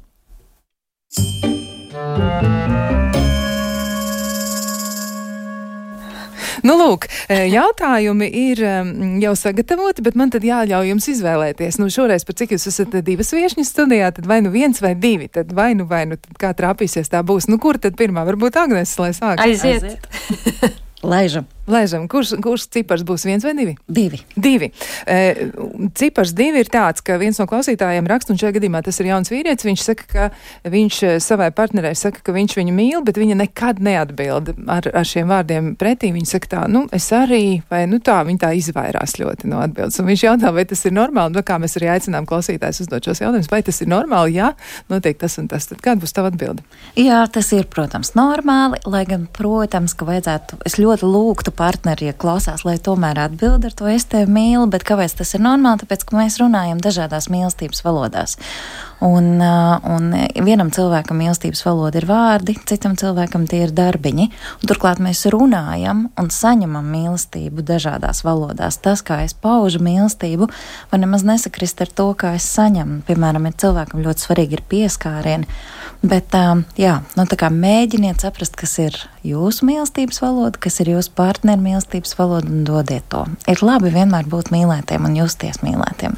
Nu, lūk, e, jautājumi ir jau sagatavoti, bet man tad jāļauj jums izvēlēties. Nu, šoreiz, par cik jūs esat divas viešņas studijā, tad vai nu viens vai divi, tad vai nu vai nu kā trāpīsies tā būs. Nu, kur tad pirmā varbūt Agnes, lai sāk? Aiziet! Aiziet. Laižam! Lēžam, kurš, kurš cipars būs viens vai divi? Divi. divi. E, cipars divi ir tāds, ka viens no klausītājiem raksta, un šajā gadījumā tas ir jauns vīrietis. Viņš saka, ka viņš e, savai partnerei saka, ka viņš viņu mīl, bet viņa nekad neatbild ar, ar šiem vārdiem pretī. Viņa saka, tā, nu, es arī, vai nu tā, viņa tā izvairās ļoti no atbildes. Un viņš jautā, vai tas ir normāli, nu, kā mēs arī aicinām klausītājus uzdot šos jautājumus, vai tas ir normāli, jā, notiek tas un tas. Tad kāda būs tava atbilde? Jā, tas ir, protams, normāli, lai gan, protams, ka vajadzētu, es ļoti lūgtu partneri, ja klausās, lai tomēr atbild ar to es tevi mīlu, bet kāpēc tas ir normāli? Tāpēc, ka mēs runājam dažādās mīlestības valodās. Un, un vienam cilvēkam mīlestības valoda ir vārdi, citam cilvēkam tie ir darbiņi. Un turklāt mēs runājam un saņemam mīlestību dažādās valodās. Tas, kā es paužu mīlestību, var nemaz nesakrist ar to, kā es saņemu. Piemēram, ja cilvēkam ļoti svarīgi ir pieskārieni Bet jā, nu, mēģiniet saprast, kas ir jūsu mīlestības valoda, kas ir jūsu partneru mīlestības valoda, un dodiet to. Ir labi vienmēr būt mīlētiem un justies mīlētiem.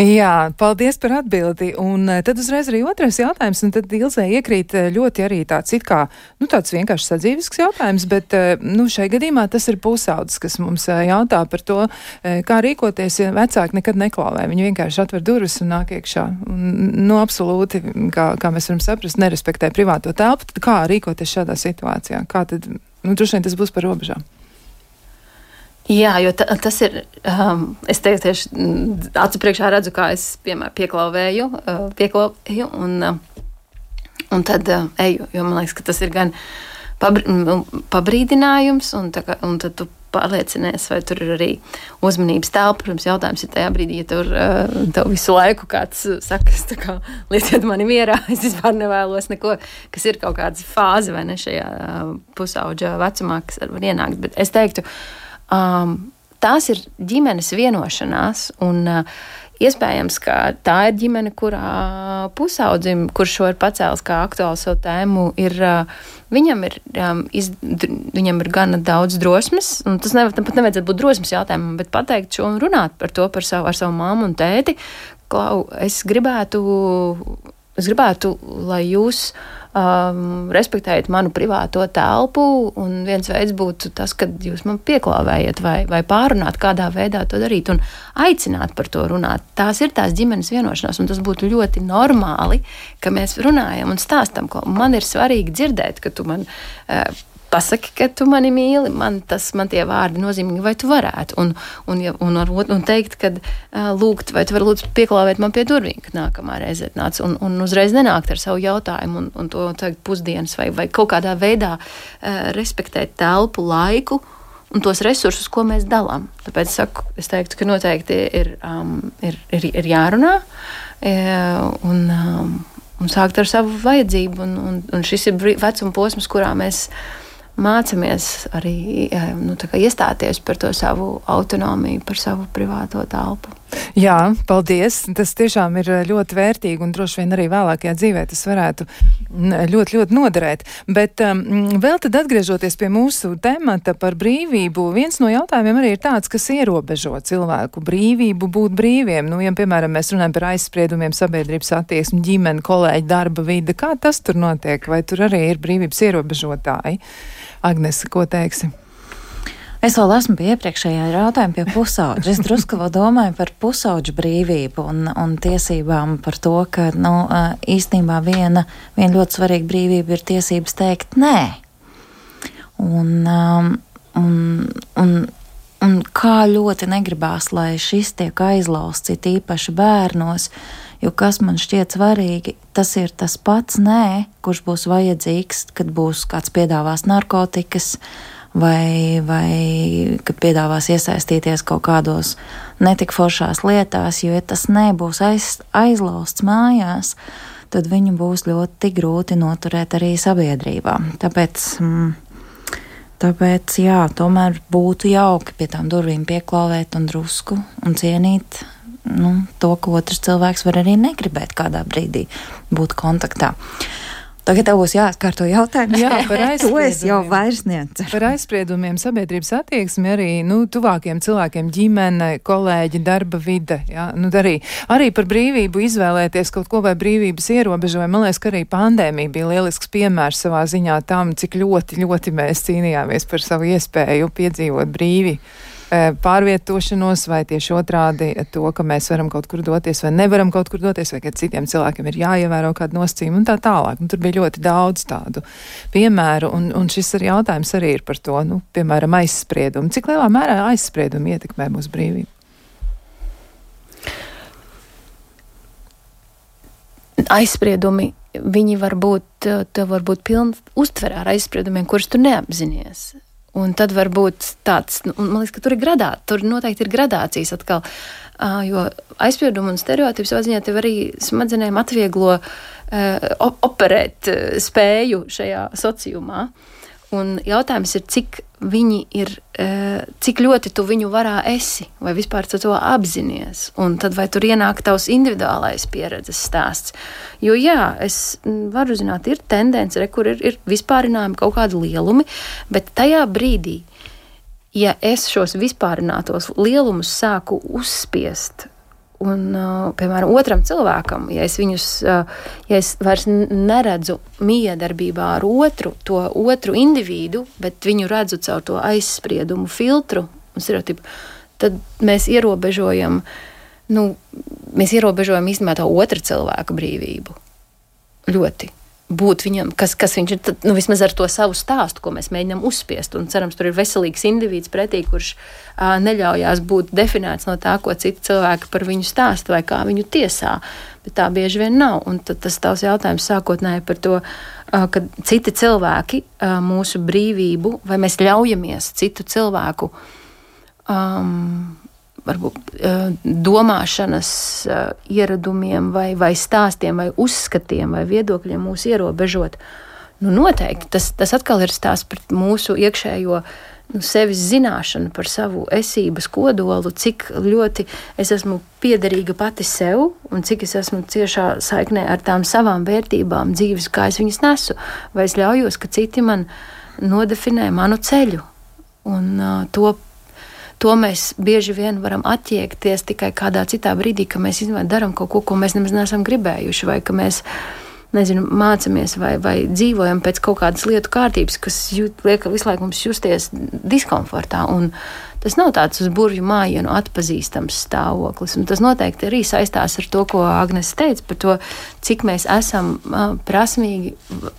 Jā, paldies par atbildi. Un tad uzreiz arī otrais jautājums, un tad Ilzē iekrīt ļoti arī tāds it kā, nu tāds vienkārši sadzīvisks jautājums, bet, nu, šai gadījumā tas ir pusaudzis, kas mums jautā par to, kā rīkoties, ja vecāki nekad neklauvē. Viņi vienkārši atver durvis un nāk iekšā. Un, nu, absolūti, kā, kā mēs varam saprast, nerespektē privāto telpu, kā rīkoties šādā situācijā? Kā tad, nu, droši vien tas būs par robežām. Jā, jo ta, tas ir. Um, es teiktu, tieši mm, acu priekšā redzu, kā es piemēram pieklāvēju, uh, pieklāvēju un, uh, un tad uh, eju. Jo man liekas, ka tas ir gan pabr pabrīdinājums, un, tā, un tad tu pārliecinies, vai tur ir arī uzmanības telpa. Protams, jautājums ir tajā brīdī, ja tur uh, tev visu laiku kāds uh, saka, kā, lieciet mani mierā, es vispār nevēlos neko, kas ir kaut kāda fāze vai ne šajā uh, pusauģa vecumā, kas var ienākt. Bet es teiktu, um, tās ir ģimenes vienošanās. Un, uh, Iespējams, ka tā ir ģimene, kurā pusaudzim, kurš šo ir pacēlis kā aktuālu savu tēmu, ir uh, Viņam ir, um, iz, viņam ir gana daudz drosmes, tas nevar, pat nevajadzētu būt drosmes jautājumam, bet pateikt šo un runāt par to par savu, ar savu māmu un tēti. Klau, es gribētu, es gribētu, lai jūs um, respektējat manu privāto telpu, un viens veids būtu tas, ka jūs man pieklāvējat vai, vai pārunāt, kādā veidā to darīt, un aicināt par to runāt. Tās ir tās ģimenes vienošanās, un tas būtu ļoti normāli, ka mēs runājam un stāstam, ko man ir svarīgi dzirdēt, ka tu man. Uh, pasaki, ka tu mani mīli, man tas, man tie vārdi nozīmīgi, vai tu varētu. Un, un, ja, un, un, un teikt, ka lūgt, vai tu vari lūdzu pieklāvēt man pie durvīm, kad nākamā reize nāc, un, un uzreiz nenākt ar savu jautājumu, un, un to teikt pusdienas, vai, vai kaut kādā veidā uh, respektēt telpu, laiku. Un tos resursus, ko mēs dalām. Tāpēc saku, es teiktu, ka noteikti ir, um, ir, ir, ir jārunā e, un, um, un sākt ar savu vajadzību. Un, un, un šis ir vecuma posms, kurā mēs mēs mācāmies arī nu, iestāties par to savu autonomiju, par savu privāto telpu. Jā, paldies. Tas tiešām ir eh, ļoti vērtīgi un droši vien arī vēlākajā dzīvē tas varētu mm, ļoti, ļoti noderēt. Bet um, vēl tad atgriežoties pie mūsu temata par brīvību, viens no jautājumiem arī ir tāds, kas ierobežo cilvēku brīvību būt brīviem. Nu, ja, piemēram, mēs runājam par aizspriedumiem, sabiedrības attieksmi, ģimeni, kolēģi, darba vide, kā tas tur notiek? Vai tur arī ir brīvības ierobežotāji? Agnese, ko teiksi? Es vēl esmu pie iepriekšējā jautājuma, pie pusauģa. Es drusku vēl domāju par pusauģu brīvību un, un tiesībām par to, ka nu, īstenībā viena, viena ļoti svarīga brīvība ir tiesības teikt nē. Un, um, un, un, un kā ļoti negribās, lai šis tiek aizlausts, it īpaši bērnos, jo kas man šķiet svarīgi, tas ir tas pats nē, kurš būs vajadzīgs, kad būs kāds piedāvās narkotikas vai, vai ka piedāvās iesaistīties kaut kādos netik foršās lietās, jo, ja tas nebūs aiz, aizlausts mājās, tad viņu būs ļoti grūti noturēt arī sabiedrībā. Tāpēc, mm, tāpēc jā, tomēr būtu jauki pie tām durvīm pieklāvēt un drusku un cienīt nu, to, ka otrs cilvēks var arī negribēt kādā brīdī būt kontaktā. Tagad tev būs jāatkārto jautājums. Jā, par aizspriedumiem. es jau vairs neceru. Par aizspriedumiem sabiedrības attieksmi arī, nu, tuvākiem cilvēkiem ģimene, kolēģi, darba vide, jā, nu, arī, arī par brīvību izvēlēties kaut ko vai brīvības ierobežojumu. Man liekas, ka arī pandēmija bija lielisks piemērs savā ziņā tam, cik ļoti, ļoti mēs cīnījāmies par savu iespēju piedzīvot brīvi pārvietošanos, vai tieši otrādi to, ka mēs varam kaut kur doties, vai nevaram kaut kur doties, vai ka citiem cilvēkiem ir jāievēro kāda nosacījuma un tā tālāk. Un tur bija ļoti daudz tādu piemēru, un, un šis arī jautājums arī ir par to, nu, piemēram, aizspriedumu. Cik lielā mērā aizspriedumi ietekmē mūsu brīvību? Aizspriedumi viņi var būt, tev var būt pilni uztverē ar aizspriedumiem, kurus tu neapzinies. Un tad var būt tāds, nu, man liekas, ka tur ir gradācija, tur noteikti ir gradācijas atkal. Uh, jo aizspriedumu un stereotipu savā ziņā tev arī smadzenēm atvieglo uh, operēt uh, spēju šajā sociumā. Un jautājums ir, cik viņi ir, cik ļoti tu viņu varā esi, vai vispār tu to apzinājies. Un tad vai tur ienāk tavs individuālais pieredzes stāsts. Jo jā, es varu zināt, ir tendence, re, kur ir, ir vispārinājumi kaut kādi lielumi, bet tajā brīdī, ja es šos vispārinātos lielumus sāku uzspiest Un, piemēram, otram cilvēkam, ja es viņus, ja es vairs neredzu miedarbībā ar otru, to otru individu, bet viņu redzu caur to aizspriedumu filtru un stereotipu, tad mēs ierobežojam, nu, mēs ierobežojam īstenībā tā otra cilvēka brīvību. Ļoti būt viņam, kas, kas viņš ir, tad, nu, vismaz ar to savu stāstu, ko mēs mēģinām uzspiest. Un cerams, tur ir veselīgs indivīds pretī, kurš uh, neļaujās būt definēts no tā, ko citi cilvēki par viņu stāsta vai kā viņu tiesā. Bet tā bieži vien nav. Un tas tavs jautājums sākotnēji par to, uh, ka citi cilvēki uh, mūsu brīvību, vai mēs ļaujamies citu cilvēku. Um, varbūt, eh, domāšanas eh, ieradumiem, vai, vai stāstiem, vai uzskatiem, vai viedokļiem mūs ierobežot. Nu, noteikti tas, tas atkal ir stāsts par mūsu iekšējo nu, sevis zināšanu, par savu esības kodolu, cik ļoti es esmu piederīga pati sev, un cik es esmu ciešā saiknē ar tām savām vērtībām, dzīves, kā es viņas nesu, vai es ļaujos, ka citi man nodefinē manu ceļu. Un uh, to to mēs bieži vien varam attiekties tikai kādā citā brīdī, ka mēs darām kaut ko, ko mēs nemaz neesam gribējuši, vai ka mēs nezinu, mācāmies vai, vai dzīvojam pēc kaut kādas lietu kārtības, kas jūt, liek visu laiku mums justies diskomfortā. Un tas nav tāds uz burvju mājienu atpazīstams stāvoklis. Un tas noteikti arī saistās ar to, ko Agnēs teica par to, cik mēs esam prasmīgi,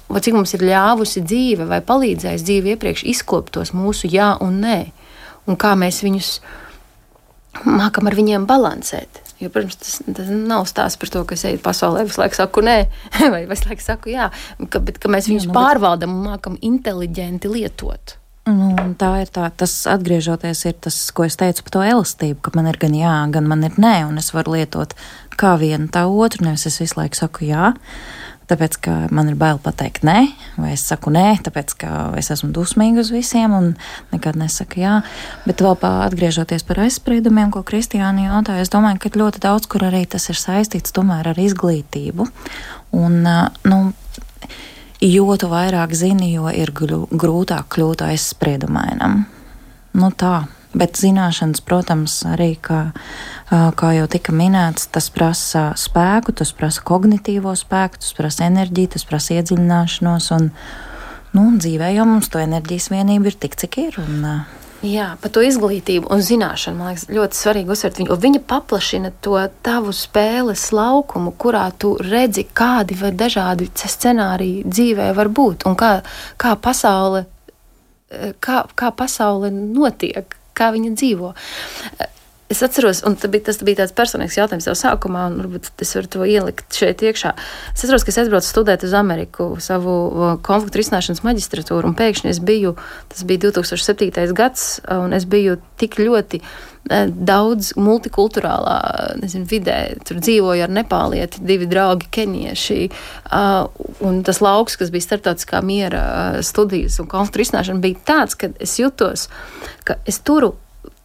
cik mums ir ļāvusi dzīve vai palīdzējusi dzīve iepriekš izkopt tos mūsu jā un nē un kā mēs viņus mākam ar viņiem balansēt. Jo, protams, tas, tas nav stāsts par to, ka es eju pasaulē, visu laiku saku nē, vai visu laiku saku jā, ka, bet ka mēs viņus jā, nu, pārvaldam un mākam inteliģenti lietot. Nu, tā ir tā, tas atgriežoties, ir tas, ko es teicu par to elastību, ka man ir gan jā, gan man ir nē, un es varu lietot kā vienu, tā otru, nevis es visu laiku saku jā. Tāpēc, ka man ir bail pateikt nē, vai es saku nē, tāpēc, ka es esmu dusmīga uz visiem un nekad nesaku jā. Bet vēl pā, atgriežoties par aizspriedumiem, ko Kristiāna jautāja, es domāju, ka ļoti daudz kur arī tas ir saistīts tomēr ar izglītību. Un, nu, jo tu vairāk zini, jo ir grūtāk kļūt aizspriedumainam. Nu tā, bet zināšanas, protams, arī, kā, kā jau tika minēts, tas prasa spēku, tas prasa kognitīvo spēku, tas prasa enerģiju, tas prasa iedziļināšanos. Un, nu, dzīvē jau mums to enerģijas vienība ir tik, cik ir. Un, Jā, par to izglītību un zināšanu man liekas ļoti svarīgi uzsvērt viņu. Viņa paplašina to tavu spēles laukumu, kurā tu redzi, kādi vai dažādi scenāriji dzīvē var būt un kā, kā pasaule. Kā, kā pasaule notiek, kā viņa dzīvo. Es atceros, un bija, tas bija tāds personīgs jautājums jau sākumā, un varbūt es varu to ielikt šeit iekšā. Es atceros, ka es aizbraucu studēt uz Ameriku savu konfliktu risināšanas maģistratūru, un pēkšņi es biju, tas bija 2007. gads, un es biju tik ļoti daudz multikulturālā nezinu, vidē. Tur dzīvoja ar nepālieti, divi draugi, kenieši. Un tas lauks, kas bija starptautiskā miera studijas un konfliktu risināšana, bija tāds, ka es jutos, ka es turu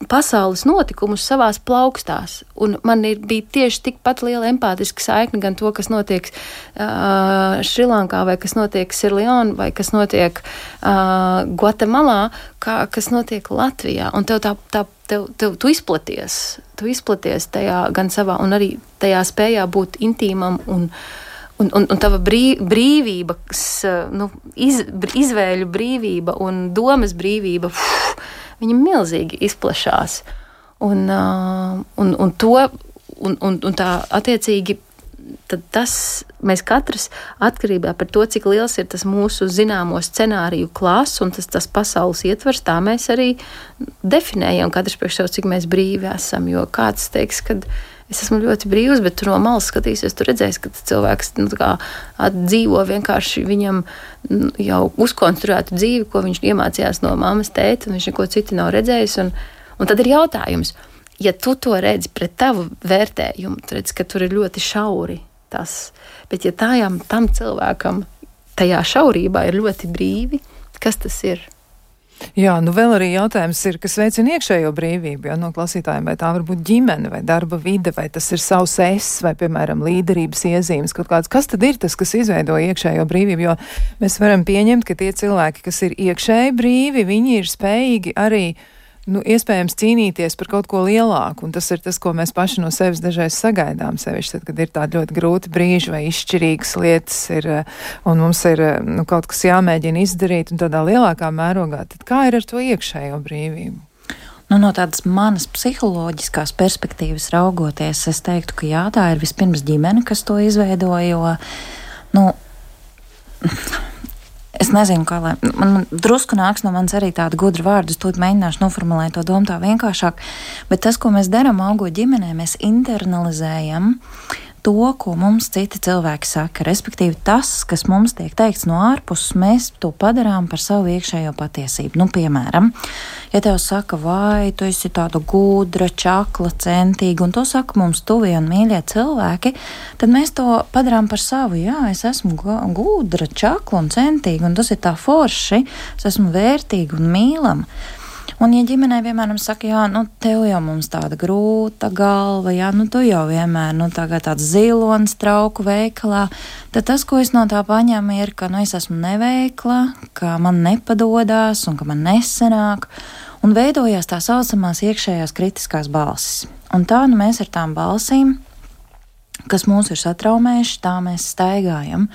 pasaules notikumus savās plaukstās. Un man ir, bija tieši tikpat liela empātiska saikne gan to, kas notiek uh, Šrilankā, vai kas notiek Sirleonā, vai kas notiek uh, Gvatemalā, kā kas notiek Latvijā. Un tev tā, tā tev, tev, tu izplaties, tu izplaties tajā gan savā, un arī tajā spējā būt intīmam un Un, un, un tava brīv, brīvība, nu, iz, izvēļu brīvība un domas brīvība, uf, viņa milzīgi izplatās. Un, un, un, to, un, un, un tā attiecīgi tad tas mēs katrs atkarībā no tā, cik liels ir tas mūsu zināmo scenāriju klāsts un tas, tas pasaules ietvers, tā mēs arī definējam katrs priekš sev, cik mēs brīvi esam. Jo kāds teiks, ka es esmu ļoti brīvs, bet tur no malas skatīsies, tur redzēs, ka cilvēks nu, kā, dzīvo vienkārši viņam nu, jau uzkonstruētu dzīvi, ko viņš iemācījās no mammas, tēta, un viņš neko citu nav redzējis. Un, un tad ir jautājums, ja tu to redzi pret tavu vērtējumu, tad redz, ka tur ir ļoti šauri tas. Bet ja tājām, tam cilvēkam tajā šaurībā ir ļoti brīvi, kas tas ir? Jā, nu vēl arī jautājums ir, kas veicina iekšējo brīvību, jo no klausītājiem vai tā var būt ģimene vai darba vide, vai tas ir savs es, vai, piemēram, līderības iezīmes kaut kāds. Kas tad ir tas, kas izveido iekšējo brīvību? Jo mēs varam pieņemt, ka tie cilvēki, kas ir iekšēji brīvi, viņi ir spējīgi arī nu, iespējams cīnīties par kaut ko lielāku, un tas ir tas, ko mēs paši no sevis dažreiz sagaidām, sevišķi tad, kad ir tādi ļoti grūti brīži vai izšķirīgas lietas, ir, un mums ir nu, kaut kas jāmēģina izdarīt, un tādā lielākā mērogā, tad kā ir ar to iekšējo brīvību? Nu, no tādas manas psiholoģiskās perspektīvas raugoties, es teiktu, ka jā, tā ir vispirms ģimene, kas to izveidoja. Nu, Es nezinu, kā lai. Man, man drusku nāks no manis arī tāda gudra vārda, es mēģināšu noformulēt to domu tā vienkāršāk. Bet tas, ko mēs darām augot ģimenē, mēs internalizējam uh, to, ko mums citi cilvēki saka. Respektīvi, tas, kas mums tiek teikts no ārpuses, mēs to padarām par savu iekšējo patiesību. Nu, piemēram, ja tev saka, vai tu esi tāda gudra, čakla, centīga, un to saka mums tuvie un mīļie cilvēki, tad mēs to padarām par savu. Jā, es esmu gudra, čakla un centīga, un tas ir tā forši, es esmu vērtīga un mīlama. Un, ja ģimenē vienmēr saka, jā, nu, tev jau mums tāda grūta galva, jā, nu, tu jau vienmēr, nu, tagad tāds zilonis trauku veikalā, tad tas, ko es no tā paņemu, ir, ka, nu, es esmu neveikla, ka man nepadodās un ka man nesenāk, un veidojās tā saucamās iekšējās kritiskās balsis. Un tā, nu, mēs ar tām balsīm, kas mūs ir satraumējuši, tā mēs staigājam.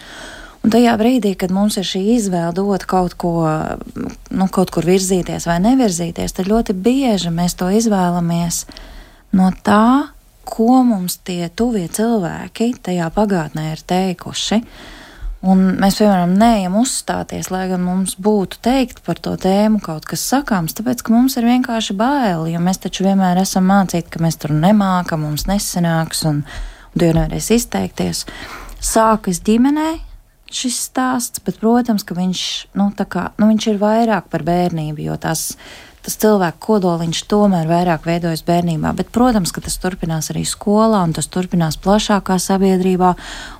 Un tajā brīdī, kad mums ir šī izvēle dot kaut ko, nu, kaut kur virzīties vai nevirzīties, tad ļoti bieži mēs to izvēlamies no tā, ko mums tie tuvie cilvēki tajā pagātnē ir teikuši. Un mēs, piemēram, neejam uzstāties, lai gan mums būtu teikt par to tēmu kaut kas sakāms, tāpēc, ka mums ir vienkārši bail, jo mēs taču vienmēr esam mācīti, ka mēs tur nemākam, mums nesanāks un, un divi nevarēs izteikties. Sākas ģimenē, šis stāsts, bet, protams, ka viņš, nu, kā, nu, viņš ir vairāk par bērnību, jo tās, tas cilvēku kodoliņš tomēr vairāk veidojas bērnībā. Bet, protams, ka tas turpinās arī skolā, un tas turpinās plašākā sabiedrībā.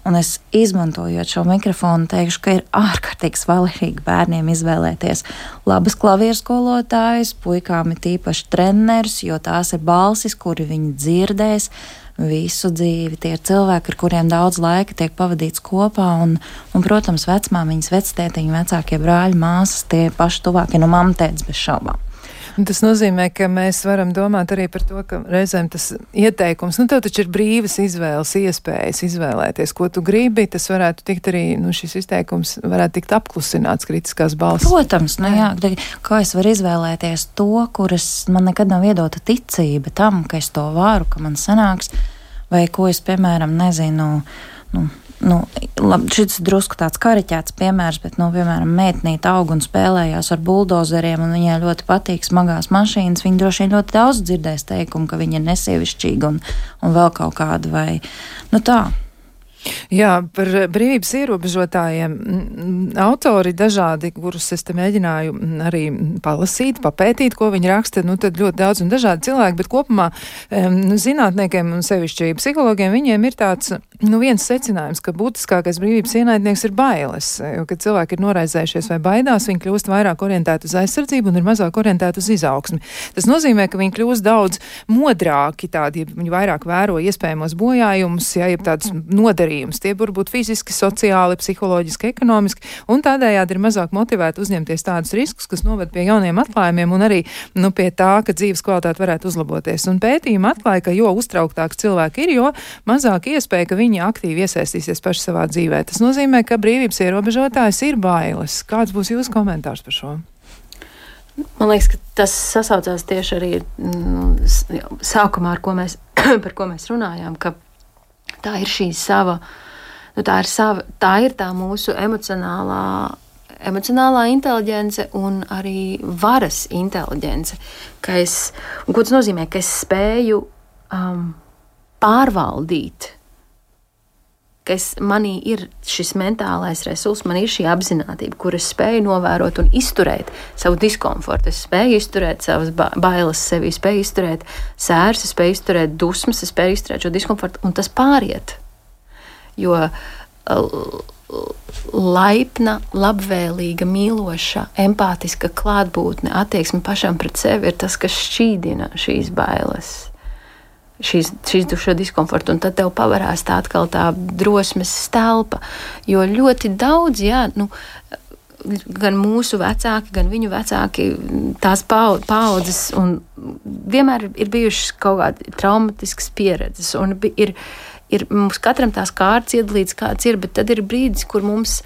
Un es izmantojot šo mikrofonu, teikšu, ka ir ārkārtīgi svarīgi bērniem izvēlēties labas klavieru skolotājas, puikām ir tīpaši treneris, jo tās ir balsis, kuri viņi dzirdēs visu dzīvi. Tie ir cilvēki, ar kuriem daudz laika tiek pavadīts kopā, un, un protams, vecmāmiņas, vectētiņa, vecākie brāļi, māsas, tie paši tuvākie no mamtēdes bez šaubām. Tas nozīmē, ka mēs varam domāt arī par to, ka reizēm tas ieteikums, nu, tev taču ir brīvas izvēles, iespējas izvēlēties, ko tu gribi. Tas varētu tikt arī, nu, šis izteikums varētu tikt apklusināts kritiskās balss. Protams, nu, jā, kā es varu izvēlēties to, kuras man nekad nav iedota ticība tam, ka es to varu, ka man sanāks, vai ko es, piemēram, nezinu. Nu, nu, labi, šis ir drusku tāds kariķēts piemērs, bet, nu, piemēram, meitnīte aug un spēlējās ar buldozeriem, un viņai ļoti patīk smagās mašīnas. Viņa droši vien ļoti daudz dzirdēs teikumu, ka viņa ir nesievišķīga un, un vēl kaut kāda vai, nu tā. Jā, par brīvības ierobežotājiem autori dažādi, kurus es te mēģināju arī palasīt, papētīt, ko viņi raksta, nu tad ļoti daudz un dažādi cilvēki, bet kopumā um, zinātniekiem un sevišķi psihologiem viņiem ir tāds, nu viens secinājums, ka būtiskākais brīvības ienaidnieks ir bailes, jo, kad cilvēki ir noraizējušies vai baidās, viņi kļūst vairāk orientēti uz aizsardzību un ir mazāk orientēti uz izaugsmi. Tas nozīmē, ka viņi kļūst daudz modrāki, tādi, ja viņi vairāk vēro iespējamos bojājumus, ja ir tāds noderīgs darījums. Tie var būt fiziski, sociāli, psiholoģiski, ekonomiski, un tādējādi ir mazāk motivēti uzņemties tādus riskus, kas noved pie jauniem atklājumiem un arī nu, pie tā, ka dzīves kvalitāte varētu uzlaboties. Un pētījumi atklāja, ka jo uztrauktāks cilvēki ir, jo mazāk iespēja, ka viņi aktīvi iesaistīsies paši savā dzīvē. Tas nozīmē, ka brīvības ierobežotājs ir bailes. Kāds būs jūsu komentārs par šo? Man liekas, ka tas sasaucās tieši arī mm, sākumā, ko mēs, par ko mēs runājām. Ka tā ir šī sava, nu, tā ir, sava, tā ir tā mūsu emocionālā. Emocionālā inteligence un arī varas inteligence. Es, ko tas nozīmē? Ka es spēju um, pārvaldīt ka es, manī ir šis mentālais resurs, man ir šī apziņotība, kuras spēju novērot un izturēt savu diskomfortu. Es spēju izturēt savas bailes, sevi spēju izturēt sērs, spēju izturēt dusmas, spēju izturēt šo diskomfortu, un tas pāriet. Jo laipna, labvēlīga, mīloša, empātiska klātbūtne, attieksme pašam pret sevi ir tas, kas šķīdina šīs bailes šīs, šīs duša diskomfortu, un tad tev pavarās tā atkal tā drosmes stelpa. Jo ļoti daudz, jā, nu, gan mūsu vecāki, gan viņu vecāki, tās paudzes, un vienmēr ir bijušas kaut kādas traumatiskas pieredzes, ir, ir mums katram tās kārtas iedalīts, kāds ir, bet tad ir brīdis, kur mums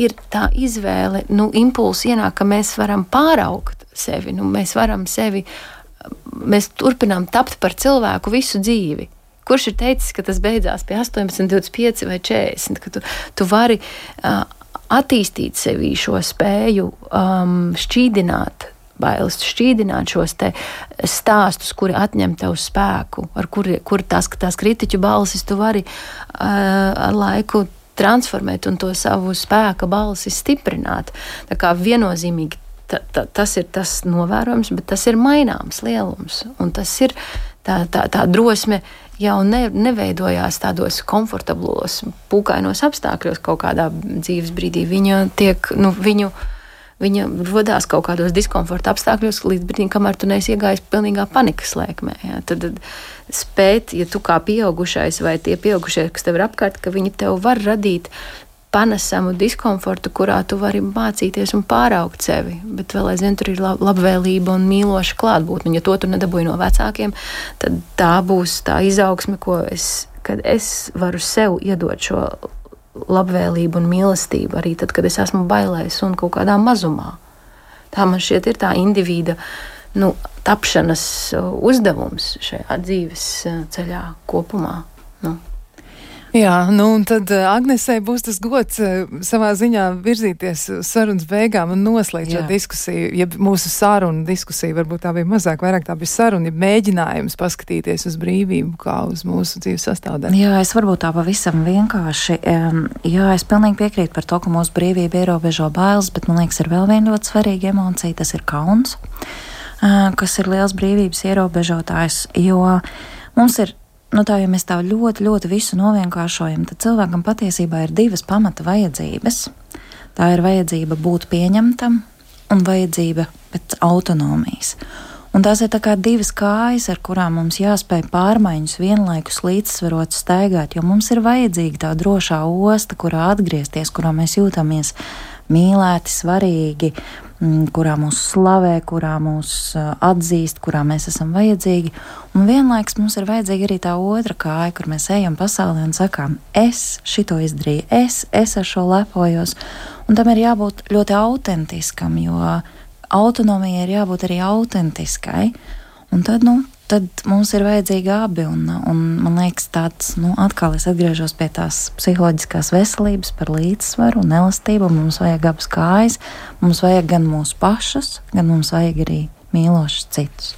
ir tā izvēle, nu, impulss ienāk, ka mēs varam pāraugt sevi, nu, mēs varam sevi mēs turpinām tapt par cilvēku visu dzīvi. Kurš ir teicis, ka tas beidzās pie 18, 25 vai 40? Ka tu, tu vari uh, attīstīt sevī šo spēju um, šķīdināt bailes, šķīdināt šos stāstus, kuri atņem tev spēku, ar kuri kur tās, tās kritiķu balsis tu vari uh, ar laiku transformēt un to savu spēka balsi stiprināt. Tā kā viennozīmīgi ta, ta, tas ir tas novērojams, bet tas ir maināms lielums. Un tas ir tā, tā, tā drosme jau ne, neveidojās tādos komfortablos, pūkainos apstākļos kaut kādā dzīves brīdī. Viņa tiek, nu, viņu. Viņa radās kaut kādos diskomforta apstākļos, līdz brīdim, kamēr tu neesi iegājis pilnīgā panikas lēkmē. Ja? Tad, tad spēt, ja tu kā pieaugušais vai tie pieaugušie, kas tev ir apkārt, ka viņi tev var radīt panesamu diskomfortu, kurā tu vari mācīties un pāraugt sevi. Bet vēl aizvien tur ir labvēlība un mīloša klātbūtne. Ja to tu nedabūji no vecākiem, tad tā būs tā izaugsme, ko es, kad es varu sev iedot šo labvēlību un mīlestību arī tad, kad es esmu bailējis un kaut kādā mazumā. Tā man šķiet ir tā indivīda nu, tapšanas uzdevums šajā dzīves ceļā kopumā. Jā, nu un tad uh, Agnesei būs tas gods uh, savā ziņā virzīties sarunas beigām un noslēgt šo diskusiju. Ja mūsu saruna diskusija varbūt tā bija mazāk, vairāk tā bija saruna, ja mēģinājums paskatīties uz brīvību kā uz mūsu dzīves sastāvdaļu. Jā, es varbūt tā pavisam vienkārši. Jā, es pilnīgi piekrītu par to, ka mūsu brīvība ierobežo bailes, bet man liekas, ir vēl viena ļoti svarīga emocija, tas ir kauns. kas ir liels brīvības ierobežotājs, jo mums ir nu, tā, ja mēs tā ļoti, ļoti visu novienkāršojam, tad cilvēkam patiesībā ir divas pamata vajadzības. Tā ir vajadzība būt pieņemtam un vajadzība pēc autonomijas. Un tās ir kā divas kājas, ar kurām mums jāspēj pārmaiņas vienlaikus līdzsvarot staigāt, jo mums ir vajadzīga tā drošā osta, kurā atgriezties, kurā mēs jūtamies mīlēti, svarīgi, kurā mūs slavē, kurā mūs atzīst, kurā mēs esam vajadzīgi. Un vienlaikus mums ir vajadzīga arī tā otra kāja, kur mēs ejam pasaulē un sakām, es šito izdarīju, es, es ar šo lepojos. Un tam ir jābūt ļoti autentiskam, jo autonomijai ir jābūt arī autentiskai. Un tad, nu, tad mums ir vajadzīgi abi. Un, un man liekas, tāds, nu, atkal es atgriežos pie tās psiholoģiskās veselības, par līdzsvaru un elastību. Mums vajag abas kājas, mums vajag gan mūsu pašus, gan mums vajag arī mīlošus citus.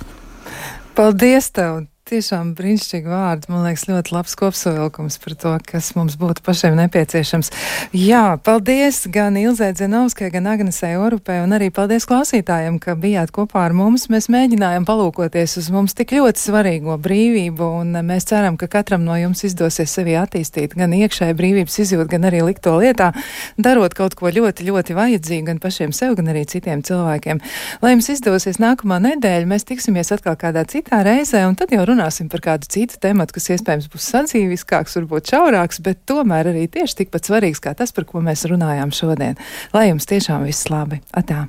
Paldies tev! Tiešām brīnišķīgi vārdi. Man liekas, ļoti labs kopsavilkums par to, kas mums būtu pašiem nepieciešams. Jā, paldies gan Ilzē Dzenovskai, gan Agnesē Orupē, un arī paldies klausītājiem, ka bijāt kopā ar mums. Mēs mēģinājām palūkoties uz mums tik ļoti svarīgo brīvību, un mēs ceram, ka katram no jums izdosies sevi attīstīt gan iekšēji brīvības izjūt, gan arī likt to lietā, darot kaut ko ļoti, ļoti vajadzīgu gan pašiem sev, gan arī citiem cilvēkiem. Lai jums izdosies nākamā nedēļa, mēs tiksimies atkal kādā citā reizē, un tad jau runāsim par kādu citu tematu, kas iespējams būs sadzīviskāks, varbūt šaurāks, bet tomēr arī tieši tikpat svarīgs kā tas, par ko mēs runājām šodien. Lai jums tiešām viss labi! Atā!